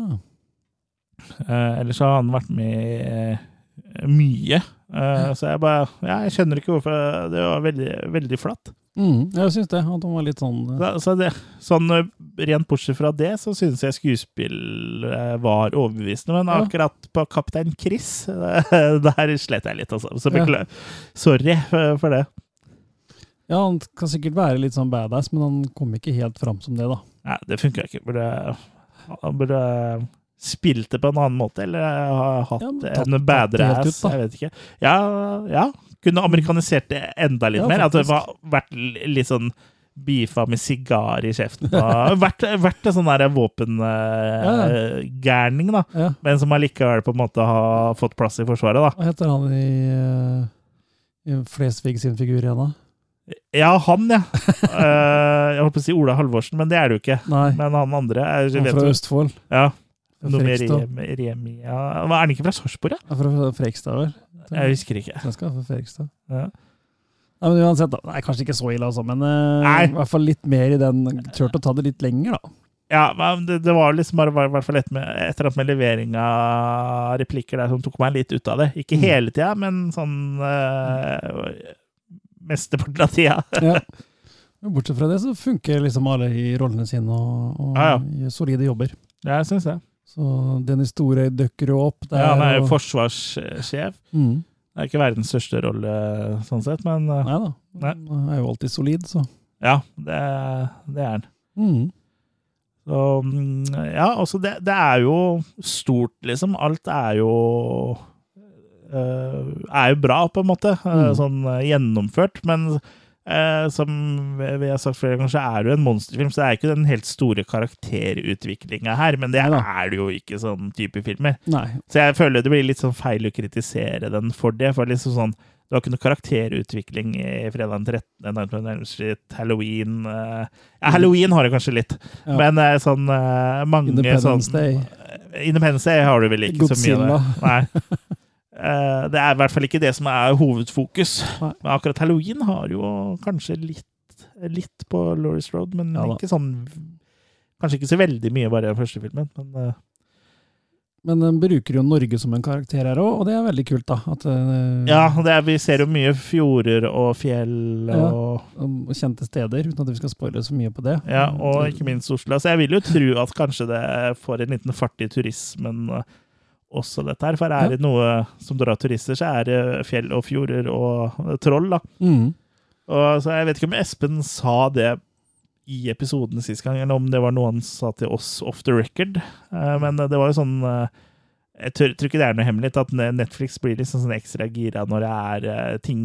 Eh, ellers har han vært med eh, mye. Eh, så jeg bare Ja, jeg skjønner ikke hvorfor. Det var veldig, veldig flatt. Mm, jeg syns det. At han var litt sånn eh, Så, så det, sånn eh, rent bortsett fra det, så syns jeg skuespill eh, var overbevisende. Men Ja. akkurat på Kaptein Chris, der slet jeg litt, altså. Så Ja. beklager. Sorry for, det. Ja, han kan sikkert være litt sånn badass, men han kom ikke helt fram som det, da. Nei, det funka ikke. Burde, burde spilt det på en annen måte, eller har hatt Ja, tatt- en da. Jeg vet ikke. Ja, ja. Kunne amerikanisert det enda litt Ja, mer. At det var vært litt sånn beefa med sigar i kjeften. Vært, vært en sånn der våpengærning, da. Ja. Men som allikevel på en måte har fått plass i Forsvaret, da. Hva heter han i, eh, i Flesvig sin figur igjen, da? Ja, han, ja. Uh, jeg holdt på å si Ola Halvorsen, men det er det jo ikke. Nei, Men han andre er, han fra Østfold. ja, Noe med. Remi, Remi ja. Er han ikke fra Sarpsborg, ja? Er Fra Frekstad, vel? Jeg husker ikke. Svenska, fra Frekstad. Ja. Nei, men uansett, da. Nei, kanskje ikke så ille, altså, men eh, Nei. i hvert fall litt mer i den Turt å ta det litt lenger, da. Ja, men det, det var liksom bare i hvert fall et, med, et eller annet med levering av replikker der som tok meg litt ut av det. Ikke Mm. hele tida, men sånn uh, Mesteparten av tida. Ja. Bortsett fra det så funker liksom alle i rollene sine og, og Ja, ja. solide jobber. Ja, jeg syns det. Så Dennis Storøy dukker jo opp der. Ja, han er jo og- forsvarssjef. Mm. Det er ikke verdens største rolle sånn sett, men uh, Nei da. Han er jo alltid solid, så. ja, det, det er han. Mm. Så, mm, ja, altså det, det er jo stort, liksom. Alt er jo eh, Er jo bra, på en måte. eh, Mm. Sånn eh, gjennomført. Men eh, som vi har sagt flere ganger, så er det jo en monsterfilm, så det er ikke den helt store karakterutviklinga her. Men det Neida. er det jo ikke sånn type filmer. Nei. Så jeg føler det blir litt sånn feil å kritisere den for det. For liksom sånn du har ikke noe karakterutvikling i fredag den 13., Nightmare Elm Street, Halloween eh, Halloween har det kanskje litt, Ja. men eh, sånn mange Independence sånn, Day. Independence Day har du vel ikke så mye det. Nei. Eh, det er i hvert fall ikke det som er hovedfokus. Men akkurat Halloween har jo kanskje litt, litt på Lauris Road, men Ja ikke sånn Kanskje ikke så veldig mye bare i den første filmen, men eh, Men den bruker jo Norge som en karakter her òg, og det er veldig kult, da. At, uh, ja, det er, vi ser jo mye fjorder og fjell Ja. og om Kjente steder, uten at vi skal spoile så mye på det. Ja, og ikke minst Oslo. Så jeg vil jo tro at kanskje det får en liten fart i turismen eh, også, dette her. For er det noe som drar turister, så er det fjell og fjorder og troll, da. Mm. Og, så jeg vet ikke om Espen sa det i episoden sist gang, eller om det var noe han sa til oss off the record. Eh, men det var jo sånn eh, Jeg tror, tror ikke det er noe hemmelig at Netflix blir liksom sånn ekstra gira når det er eh, ting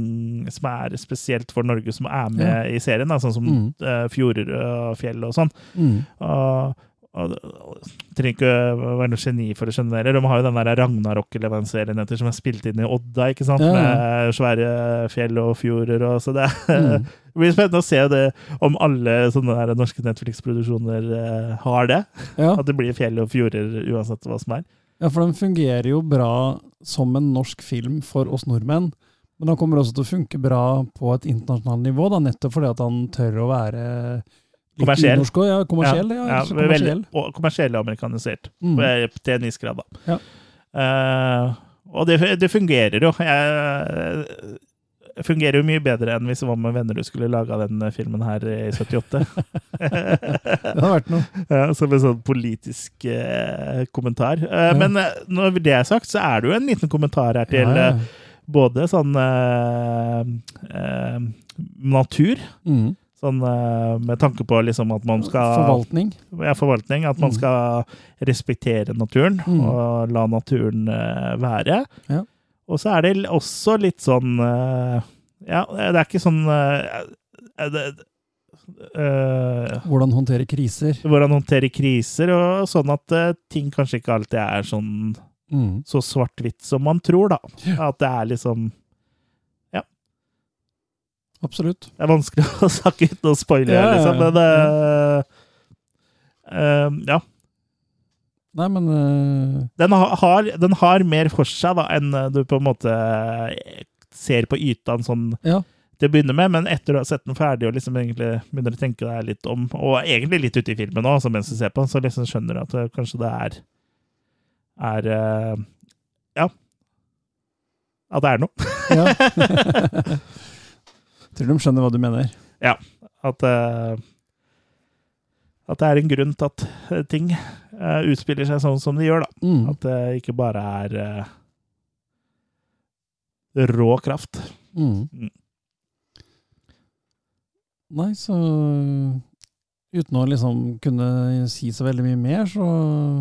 som er spesielt for Norge, som er med Ja. i serien. Da, sånn som Mm. fjorder og fjell og sånn. Mm. Og trenger ikke være noe geni for å skjønne det. De har jo den der Ragnarok-serien som er spilt inn i Odda, ikke sant? Ja, med svære fjell og fjorder. Og, så det, Mm. det blir spennende å se det, om alle sånne der norske Netflix-produksjoner eh, har det. Ja. At det blir fjell og fjorder uansett hva som er. ja, for den fungerer jo bra som en norsk film for oss nordmenn. Men den kommer også til å funke bra på et internasjonalt nivå, da, nettopp fordi at han tør å være Kommersiell. unorsk Ja, kommersiell. Ja, ja, veldig, kommersiell. og kommersiell og amerikanisert. Mm. Eh, Til en viss grad, da. Ja. Eh, og det, det fungerer jo. Jeg, det fungerer jo mye bedre enn hvis det var med venner du skulle laga den filmen her i 78. Det har vært noe. ja, som en sånn politisk eh, kommentar. Eh, Ja. Men eh, når det er sagt, så er det jo en liten kommentar her til Ja, ja. eh, både sånn eh, eh, natur. Mm. Sånn eh, med tanke på liksom at man skal Forvaltning. ja, forvaltning. At man Mm. skal respektere naturen Mm. og la naturen eh, være. Ja. Og så er det også litt sånn eh, Ja, det er ikke sånn det, Uh, Hvordan håndtere kriser. Hvordan håndtere kriser, og sånn at uh, ting kanskje ikke alltid er sånn Mm. så svart-hvitt som man tror, da. At det er liksom Absolutt. Det er vanskelig å snakke uten å spoile, Ja, liksom. Men eh, ja. Nei, men uh... den har, den har mer for seg da, enn du på en måte ser på ytene sånn Ja. til å begynne med, men etter å ha sett den ferdig og liksom egentlig begynner å tenke deg litt om, og egentlig litt ute i filmen òg, mens du ser på så liksom skjønner du at det, kanskje det er er uh, Ja. At det er noe. ja. Tror de skjønner hva du mener. At uh, at det er en grunn til at eh, ting uh, utspiller seg sånn som de gjør, da. Mm. At det ikke bare er uh, rå kraft. Mm. Mm. Nei, så uten å liksom kunne si så veldig mye mer, så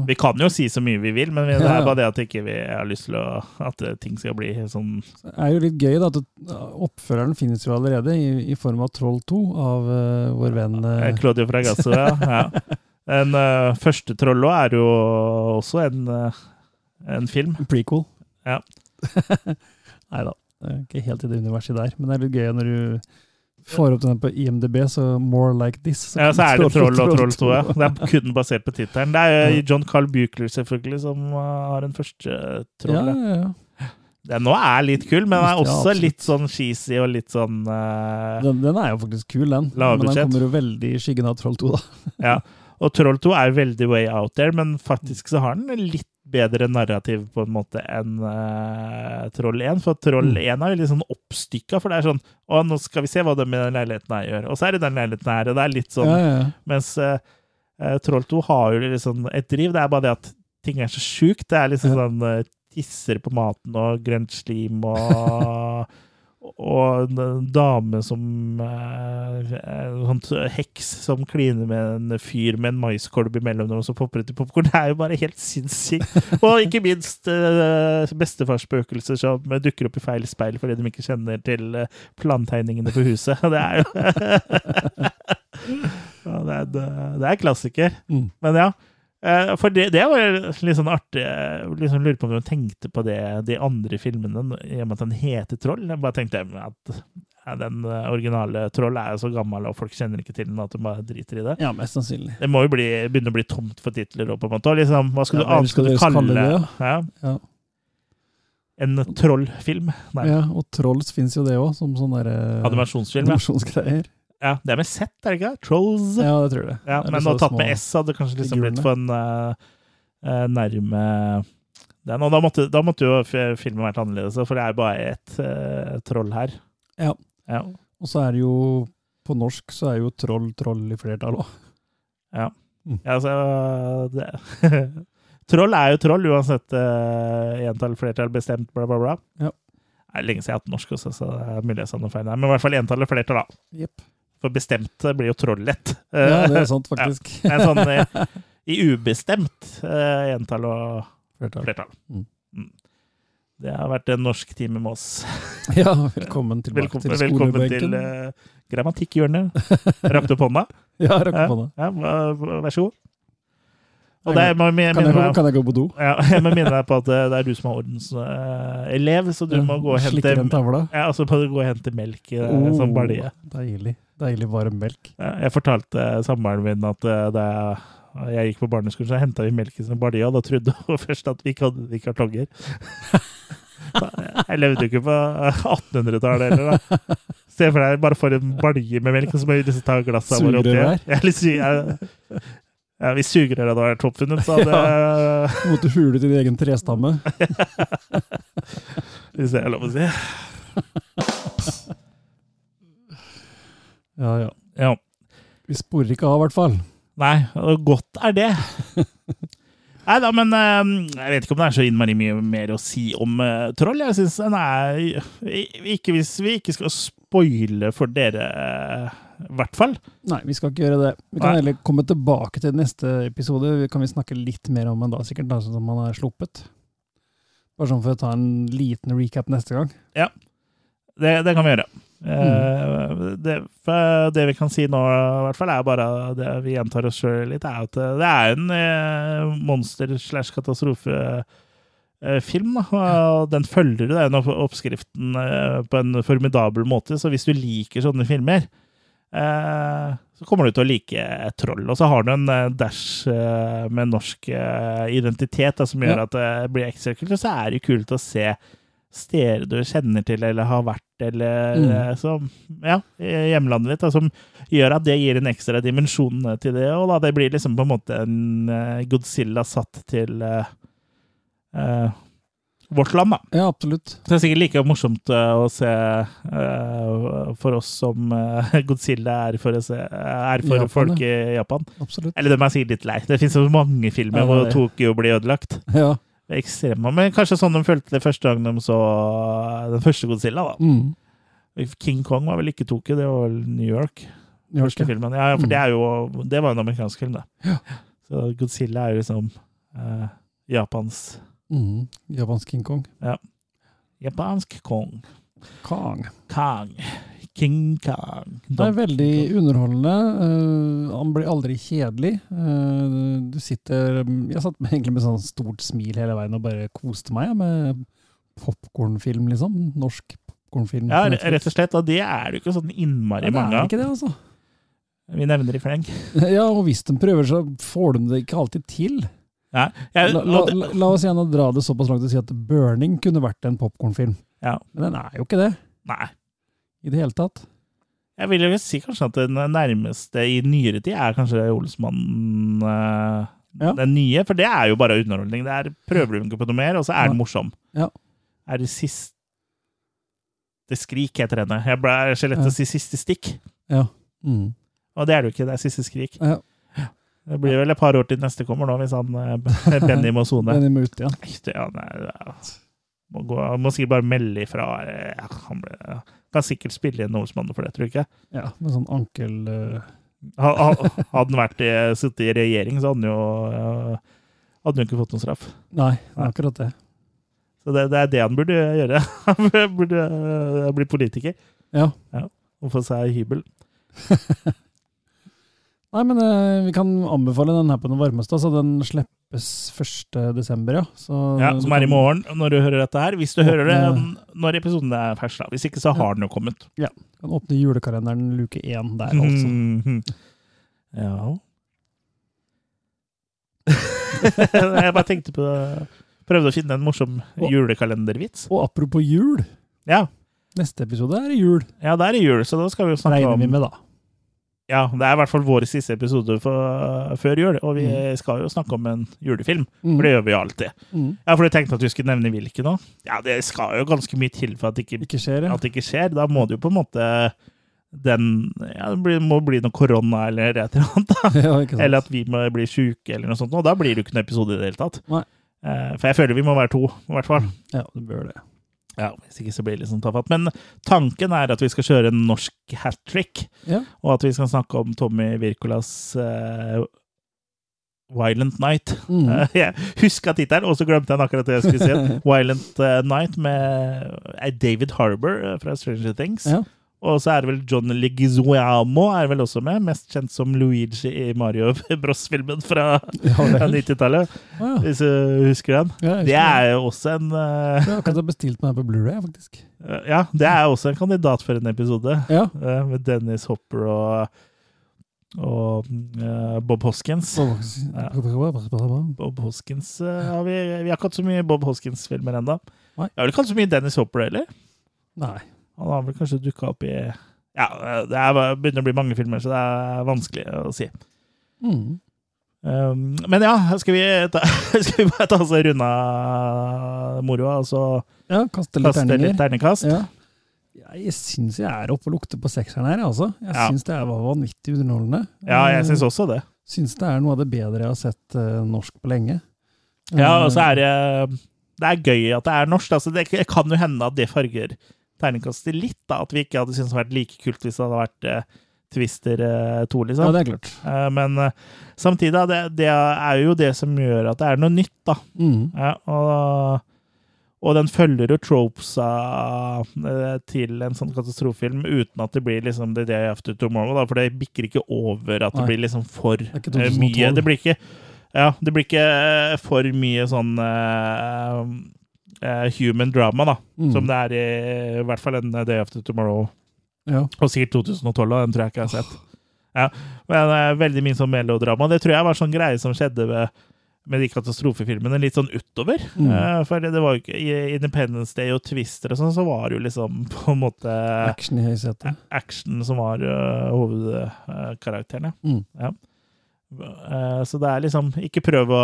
Vi kan jo si så mye vi vil, men det er bare det at ikke vi har lyst til å, at eh, ting skal bli sånn Det er jo litt gøy da, at oppføreren finnes jo allerede i, i form av Troll 2 av uh, vår venn eh, Claudio Fragasso. Ja. ja. Den uh, første Trollo er jo også en, en film. prequel. Ja. Nei da, ikke helt i det universet der, men det er litt gøy når du får opp den på IMDb, så More Like This. Ja, så er det Troll og Troll 2. 2. Ja. Det er kun basert på tittelen. Det er jo John Carl Buchler selvfølgelig som eh, har den første Ja, trollet. ja, ja. Den nå er litt kul, men den er også ja, litt sånn cheesy og litt sånn uh, Den, den er jo faktisk kul, den. Men den kommer jo veldig i skyggen av Troll 2, da. Ja. Og Troll 2 er veldig way out there, men faktisk så har den litt bedre narrativ på en måte enn uh, Troll 1. For Troll Mm. 1 er litt sånn oppstykka, for det er sånn Å, nå skal vi se hva de i den leiligheten her gjør. Og så er det den leiligheten her, og det er litt sånn Ja, ja. Mens eh, Troll 2 har jo liksom et driv. Det er bare det at ting er så sjukt. Det er liksom Ja. sånn uh, tisser på maten og grønt slim og Og en dame som eh, en sånn Heks som kliner med en fyr med en maiskolb imellom dem, og så popper ut i popkorn. Det er jo bare helt sinnssykt. Og ikke minst uh, bestefarsspøkelser som dukker opp i feil speil fordi de ikke kjenner til eh, plantegningene på huset. Det er jo ja, det, er, det er klassiker. Mm. Men ja. Eh, For det, det var litt sånn artig. Jeg Liksom lurer på om du tenkte på det de andre filmene, i og med at den heter Troll. Jeg bare tenkte at den eh, originale Troll er jo så gammel, og folk kjenner ikke til den, at de bare driter i det. ja, mest sannsynlig. Det må jo bli, begynne å bli tomt for titler. Og på en måte. Liksom, hva skal Ja, du annet skal du kalle kalle det? det, Ja, Ja. en trollfilm? Nei, ja, og Trolls fins jo det òg, som sånn derre animasjonsfilm. Animasjonsgreier. Ja, Det er med Z, er det ikke? det? Trolls. Ja, det tror jeg. Ja, Eller men nå tatt med S hadde det kanskje liksom blitt for en uh, eh, nærme den. Og da måtte, da måtte jo filmen vært annerledes, for det er bare ett uh, troll her. Ja. Ja. Og så er det jo På norsk så er jo troll troll i flertall òg. ja. Mm. Ja, altså det, Troll er jo troll, uansett uh, entall, flertall, bestemt, bla, bla, bla. Ja. Det er lenge siden jeg har hatt norsk også, så det er mulig jeg sa noe feil. Men i hvert fall entall og flertall, da. Jepp. For bestemt blir jo trollett. Ja, det er sant, faktisk. Men sånn i, i ubestemt eh, entall og Flertall. flertall. Mm. Mm. Det har vært en norsk time med oss. Ja, velkommen tilbake Velkommen, til velkommen til uh, grammatikkhjørnet. Rakk du opp hånda? Ja, rakk Ja, opp hånda. ja, vær så god. Og det må jeg kan, jeg, meg kan jeg gå på do? ja, jeg må minne deg på at eh, det er du som er ordenselev, så du må gå og hente ja, altså må du gå og hente melk i Oh, sånn balje. deilig. Deilig varm melk. Ja, Jeg fortalte samboeren min at eh, da jeg, gikk på barneskolen, så henta vi melk i sånn balje, og da trodde hun først at vi ikke hadde de kartonger. Jeg levde jo ikke på 1800-tallet heller, da. Se for deg bare får en balje med melk, og så må vi liksom ta glassene våre oppi. Jeg jeg- Ja, hvis sugerøret hadde vært oppfunnet, så hadde Du måtte hule din egen trestamme. Hvis det er lov å si. Ja, ja. Ja. Vi sporer ikke av, i hvert fall. Nei, og godt er det. Nei da, men eh, jeg vet ikke om det er så innmari mye mer å si om eh, Troll. Jeg syns er Ikke hvis vi ikke skal spoile for dere, i hvert fall. Nei, vi skal ikke gjøre det. Vi kan Nei. heller komme tilbake til neste episode. Vi kan vi snakke litt mer om den da, sikkert, da, sånn som man er sluppet. Bare sånn for å ta en liten recap neste gang. Det, det kan vi gjøre. Mm. det, det vi kan si nå, i hvert fall, er bare det vi gjentar oss sjøl litt, er at det er en eh, monster slash katastrofefilm. da, og Den følger jo den oppskriften eh, på en formidabel måte, så hvis du liker sånne filmer, eh, så kommer du til å like Troll. Og så har du en eh, dash eh, med norsk eh, identitet da, som gjør at det blir ekstra kult. Og så er det jo kult å se steder du kjenner til eller har vært, eller Mm. eh, som Ja, hjemlandet ditt, da, som gjør at det gir en ekstra dimensjon til det. Og da det blir liksom på en måte en eh, Godzilla satt til uh, eh, vårt land, da. Ja, absolutt. Så det er sikkert like morsomt eh, å se uh, for oss som uh, Godzilla er for, se, er for Japan, folk i Japan. Absolutt. Eller de er sikkert litt lei. Det finnes så mange filmer Ja, hvor. Tokyo blir ødelagt. Ja. Ekstremt. Men kanskje sånn de følte det første gang de så den første Godzilla. da. Mm. King Kong var vel ikke Tokyo, det var vel New York. New Første det. filmen. Ja, for Mm. det er jo Det var en amerikansk film, det. Ja. Så Godzilla er jo liksom eh, Japans Mm. Japansk King Kong. Japansk Kong. Kong. Kong. King Kong. Det er veldig underholdende. Uh, han blir aldri kjedelig. Uh, du sitter Jeg satt egentlig med sånn stort smil hele veien og bare koste meg med popkornfilm, liksom. Norsk popkornfilm. Ja, rett og slett. Og det er det jo ikke sånn innmari Ja, det mange er ikke det, altså. Vi nevner i fleng. Ja, og hvis de prøver, så får de det ikke alltid til. Ja. Jeg, La, la, la, oss gjerne dra det såpass langt og si at Burning kunne vært en popkornfilm. Ja. Men den er jo ikke det, nei. i det hele tatt. Jeg vil jo si kanskje at den nærmeste i nyere tid er kanskje Olsmannen Øh, Ja. den nye, for det er jo bare underholdning. Det er prøver du ikke på noe mer, og så er den morsom. Ja. Er det siste skrik, heter henne. Jeg ble lett Ja. å si siste stikk, Ja. Mm. og det er det jo ikke. Det er siste skrik. Ja. Det blir vel et par år til neste kommer nå, hvis han eh, Benny må sone. Benny må ut, ja. Nei, ja, nei, må, gå, må sikkert bare melde ifra. eh, Ja, han ble, ja. Kan sikkert spille inn Olsmannen for det, tror jeg ikke. ja med sånn ankel... Uh... Ha- ha- Hadde han vært i, sittet i regjering, så hadde han jo hadde han ikke fått noen straff. nei, det er akkurat det. Så det, det er det han burde gjøre. Han burde bli politiker Ja. og få seg hybel. Nei, men eh, vi kan anbefale den her på den varmeste. Altså, den slippes 1. desember, ja. Så, Ja, som er i morgen, når du hører dette her. Hvis du hører det når episoden er fersk, da. Hvis ikke, så har den jo kommet. Kan åpne julekalenderen luke én der, altså. Mhm. Ja Jeg bare tenkte på det. Prøvde å finne en morsom julekalendervits. Og apropos jul. Ja, Neste episode er jul, ja, det er jul, så da skal vi jo snakke regner om vi med, da. Ja, det er i hvert fall vår siste episode for, før jul, og vi Mm. skal jo snakke om en julefilm. Mm. For det gjør vi jo alltid. Mm. Ja, for du tenkte at du skulle nevne hvilken nå? Ja, det skal jo ganske mye til for at det ikke, Ikke skjer, ja. at det ikke skjer. Da må det jo på en måte den Ja, det må bli noe korona eller et eller annet. da. ja. Eller at vi må bli sjuke eller noe sånt. Og da blir det jo ikke noen episode i det hele tatt. Nei. Eh, For jeg føler vi må være to, i hvert fall. Ja, det bør det. Ja, Hvis ikke så blir det liksom tafatt. Men tanken er at vi skal kjøre en norsk hat trick, Ja. og at vi skal snakke om Tommy Wirkolas uh, Violent Night. Mm. Eh, jeg huska tittelen, og så glemte jeg akkurat det jeg skulle si. Violent eh, Night med eh, David Harbour fra Stranger Things. Ja. Og så er det vel John Leguizamo er vel også med, mest kjent som Luigi i Mario Bros-filmen fra Ja, 90-tallet, Å, ja. hvis du husker den. Ja, husker Det er jo også en uh, Jeg har akkurat bestilt meg på Blu-ray, faktisk. Ja, det er også en kandidat for en episode. Ja. Uh, Med Dennis Hopper og, og uh, Bob Hoskins. Ja. Bob Hoskins uh, har vi, vi har ikke hatt så mye Bob Hoskins-filmer ennå. Vi har vel ikke hatt så mye Dennis Hopper heller. Nei. Han har vel kanskje dukka opp i Ja, det er, begynner å bli mange filmer, så det er vanskelig å si. Mm. Um, men ja, skal vi, ta, skal vi bare ta oss og runde av moroa, og så Ja, kaste litt kaste litt terningkast? Ja. Jeg syns jeg er oppe og lukter på sekseren her, altså. Jeg Ja. syns det var vanvittig underholdende. Ja, jeg syns også det. Syns det er noe av det bedre jeg har sett uh, norsk på lenge. Ja, Eh, og så er det Det er gøy at det er norsk. Altså, det kan jo hende at det farger terningkastet litt. da, At vi ikke hadde syntes det hadde vært like kult hvis det hadde vært eh, Twister eh, 2, Ja, liksom. det er klart. Eh, men eh, samtidig, det, det er jo det som gjør at det er noe nytt, da. Mm. Ja, og, og den følger jo tropesa eh, til en sånn katastrofefilm uten at det blir liksom The Day After Tomorrow, da, for det bikker ikke over at det Nei. blir liksom for det eh, 2012. mye. Det blir ikke ja, det blir ikke eh, for mye sånn eh, eh, human drama, da. Mm. Som det er i, i hvert fall en Day After Tomorrow, Ja. og sikkert 2012, og den tror jeg ikke jeg har sett. Ja, men uh, veldig mye sånn melodrama. Det tror jeg var sånn greie som skjedde med, med de katastrofefilmene litt sånn utover. Mm. Uh, for det var jo ikke I Independence Day og Twister og sånn, så var det jo liksom på en måte Action i høysetet. action som var uh, hovedkarakteren. Mm. ja. Eh, så det er liksom Ikke prøv å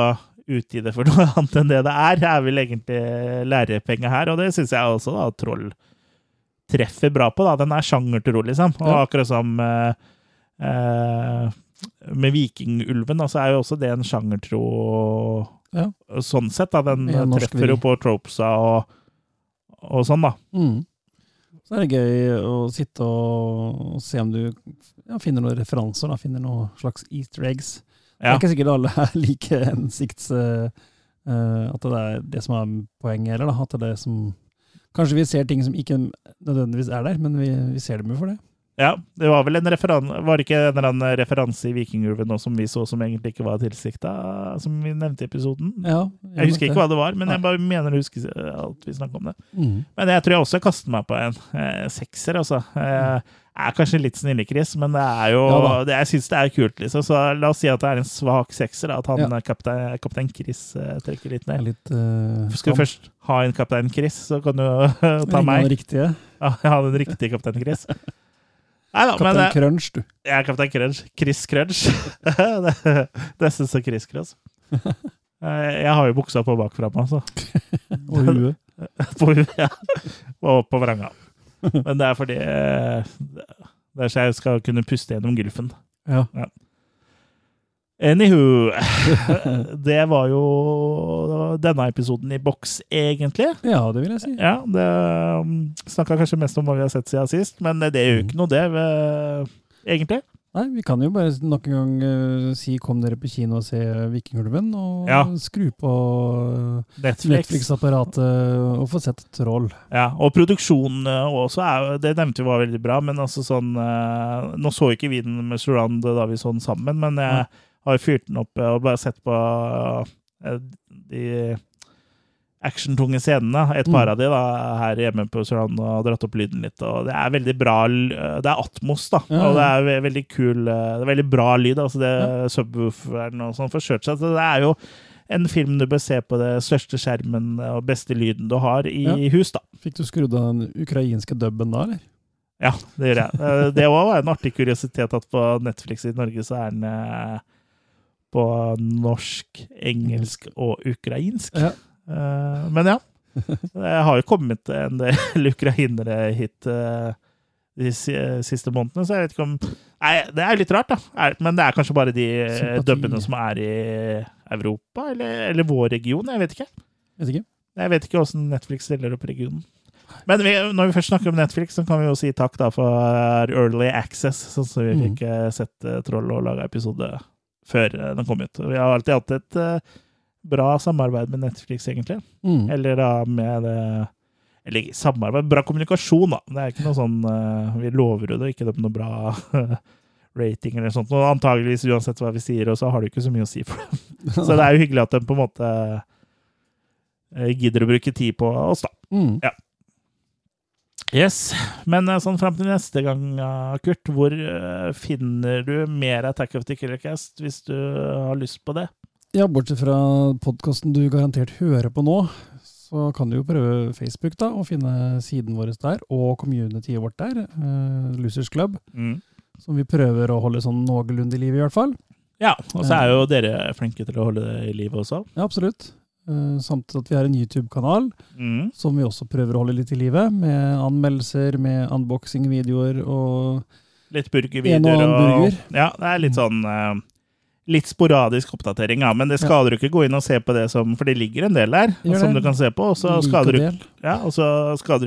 utgi det for noe annet enn det det er. Det er vel egentlig lærepenge her, og det syns jeg også da Troll treffer bra på. da Den er sjangertro, liksom. Og Ja. akkurat som uh, uh, med Vikingulven, så er jo også det en sjangertro Ja. sånn sett. da Den Ja, treffer jo på tropesa og, og sånn, da. Mm. Så er det gøy å sitte og, og se om du finner noen referanser, da, finner noen slags easter eggs. Det er ikke sikkert alle er like hensikts... eh, at det er det som er poenget eller da. At det er det som Kanskje vi ser ting som ikke nødvendigvis er der, men vi, vi ser dem jo for det. Ja, det var vel en referan Var det ikke en eller annen referanse i Vikingulven som vi så som egentlig ikke var tilsikta, som vi nevnte i episoden? Ja, Jeg husker ikke hva det var, men Nei. jeg bare mener å huske at vi snakka om det. Mm. Men jeg tror jeg også kaster meg på en eh, sekser, altså. Eh, er kanskje litt snillekris, men det er jo Ja det, Jeg syns det er kult, liksom. Så la oss si at det er en svak sekser, at han Ja. kaptein, kaptein Chris uh, trekker litt ned. litt uh, Skal du først ha en kaptein Chris, så kan du uh, ta meg. Riktige. Ja, har den riktige kaptein Chris. Nei da, men Kaptein eh, Crunch, du. jeg er kaptein Crunch. Chris Crunch. Det- Nesten jeg Chris. Eh, Jeg har jo buksa på bakfra meg, altså. Og huet. På, ja. Og på vranga. Men det er fordi eh, Det er så jeg skal kunne puste gjennom gylfen. Ja. Anywho Det var jo denne episoden i boks, egentlig. ja, det vil jeg si. Ja, det um, Snakka kanskje mest om hva vi har sett siden sist, men det gjør jo ikke noe, det, egentlig. Nei, vi kan jo bare nok en gang uh, si kom dere på kino og se Vikingulven, og Ja. skru på eh, Netflix. Netflix-apparatet og få sett Troll. Ja, og produksjonen eh, også er Det nevnte vi var veldig bra, men altså sånn uh, Nå så ikke vi den med Surround da vi så den sammen, men jeg har jo fyrt den opp og bare sett på uh, de actiontunge scenene. Et par Mm. av de da, her hjemme på Sørland og dratt opp lyden litt. Og det er veldig bra Det er Atmos, da. Ja, Og det er ve veldig kul eh, Det er veldig bra lyd. Altså det subwooferen og sånn forstørret seg. Så det er jo en film du bør se på det største skjermen og beste lyden du har i Ja. hus, da. Fikk du skrudd av den ukrainske dubben da, eller? Ja, det gjør jeg. Det Det var en artig kuriositet at på Netflix i Norge så er den eh, på norsk, engelsk og ukrainsk. Ja. Eh, Men ja. Det har jo kommet en del ukrainere hit eh, de siste månedene, så jeg vet ikke om Nei, det er litt rart, da. Men det er kanskje bare de eh, dubbene som er i Europa, eller, eller vår region. Jeg vet ikke. Vet ikke. Jeg vet ikke åssen Netflix stiller opp regionen. Men vi, når vi først snakker om Netflix, så kan vi jo si takk da for Early Access, sånn som vi Mm. fikk sett Troll og laga episode før den kom ut. Vi har alltid hatt et bra samarbeid med Netflix, egentlig. Mm. Eller da med det Eller samarbeid, bra kommunikasjon, da. Det er ikke noe sånn uh, Vi lover jo det, ikke noe bra rating eller sånt. Og antageligvis, uansett hva vi sier, og så har det ikke så mye å si for dem. Så det er jo hyggelig at de på en måte eh, gidder å bruke tid på oss, da. Mm. Yes, Men eh, sånn fram til neste gang, eh, Kurt, hvor eh, finner du mer Attack of the Killer Cast hvis du har lyst på det? Ja, bortsett fra podkasten du garantert hører på nå, så kan du jo prøve Facebook da, og finne siden vår der, og communityet vårt der, eh, Losers Club, som vi prøver å holde sånn noenlunde i live i hvert fall. Ja, og så er jo dere flinke til å holde det i live også. Ja, absolutt. Eh, samtidig at vi har en YouTube-kanal Mm. som vi også prøver å holde litt i live, med anmeldelser, med unboxing-videoer og Litt og burgervideoer. annen burger. Ja, det er litt sånn eh, Litt sporadisk oppdatering, ja. Men det skader jo ikke gå inn og se på det som For det ligger en del der Gjør som det. du kan se på. Og så skal skader, du- ja,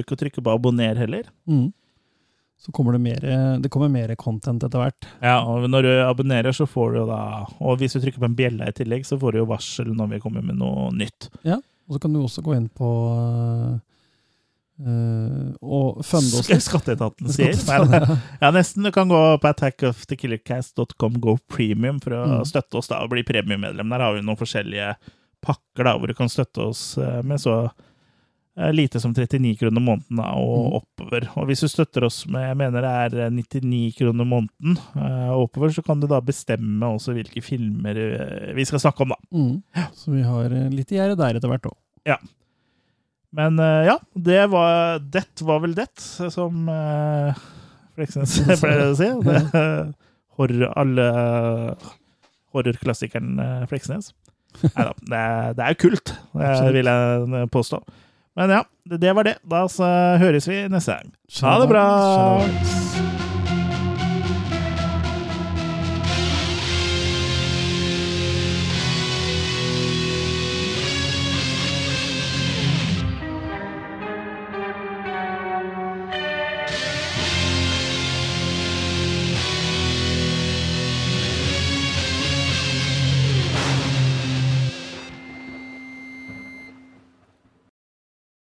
ikke å trykke på abonner heller. Mm. Så kommer det mer, det kommer mer content etter hvert. Ja, og når du abonnerer, så får du jo da Og hvis du trykker på en bjelle i tillegg, så får du jo varsel når vi kommer med noe nytt. Ja, Og så kan du også gå inn på øh, og funde oss. Skatteetaten sier. Ja, nesten. Du kan gå på attackofthekillercast.com, go premium, for å Mm. støtte oss da og bli premiummedlem. Der har vi noen forskjellige pakker da, hvor du kan støtte oss eh, med så eh, lite som 39 kroner måneden da, og Mm. oppover. Og hvis du støtter oss med jeg mener det er 99 kroner måneden og oppover, så kan du da bestemme også hvilke filmer vi skal snakke om, da. Mm. Så vi har litt gjerdet der etter hvert òg. Men eh, ja, det var Det var vel det, som uh, Fleksnes pleier å si. Det, horror, alle horrorklassikeren uh, Fleksnes. Nei da, det, det er jo kult, det vil jeg påstå. Men ja, det, det var det. Da så høres vi neste gang. Ha det bra!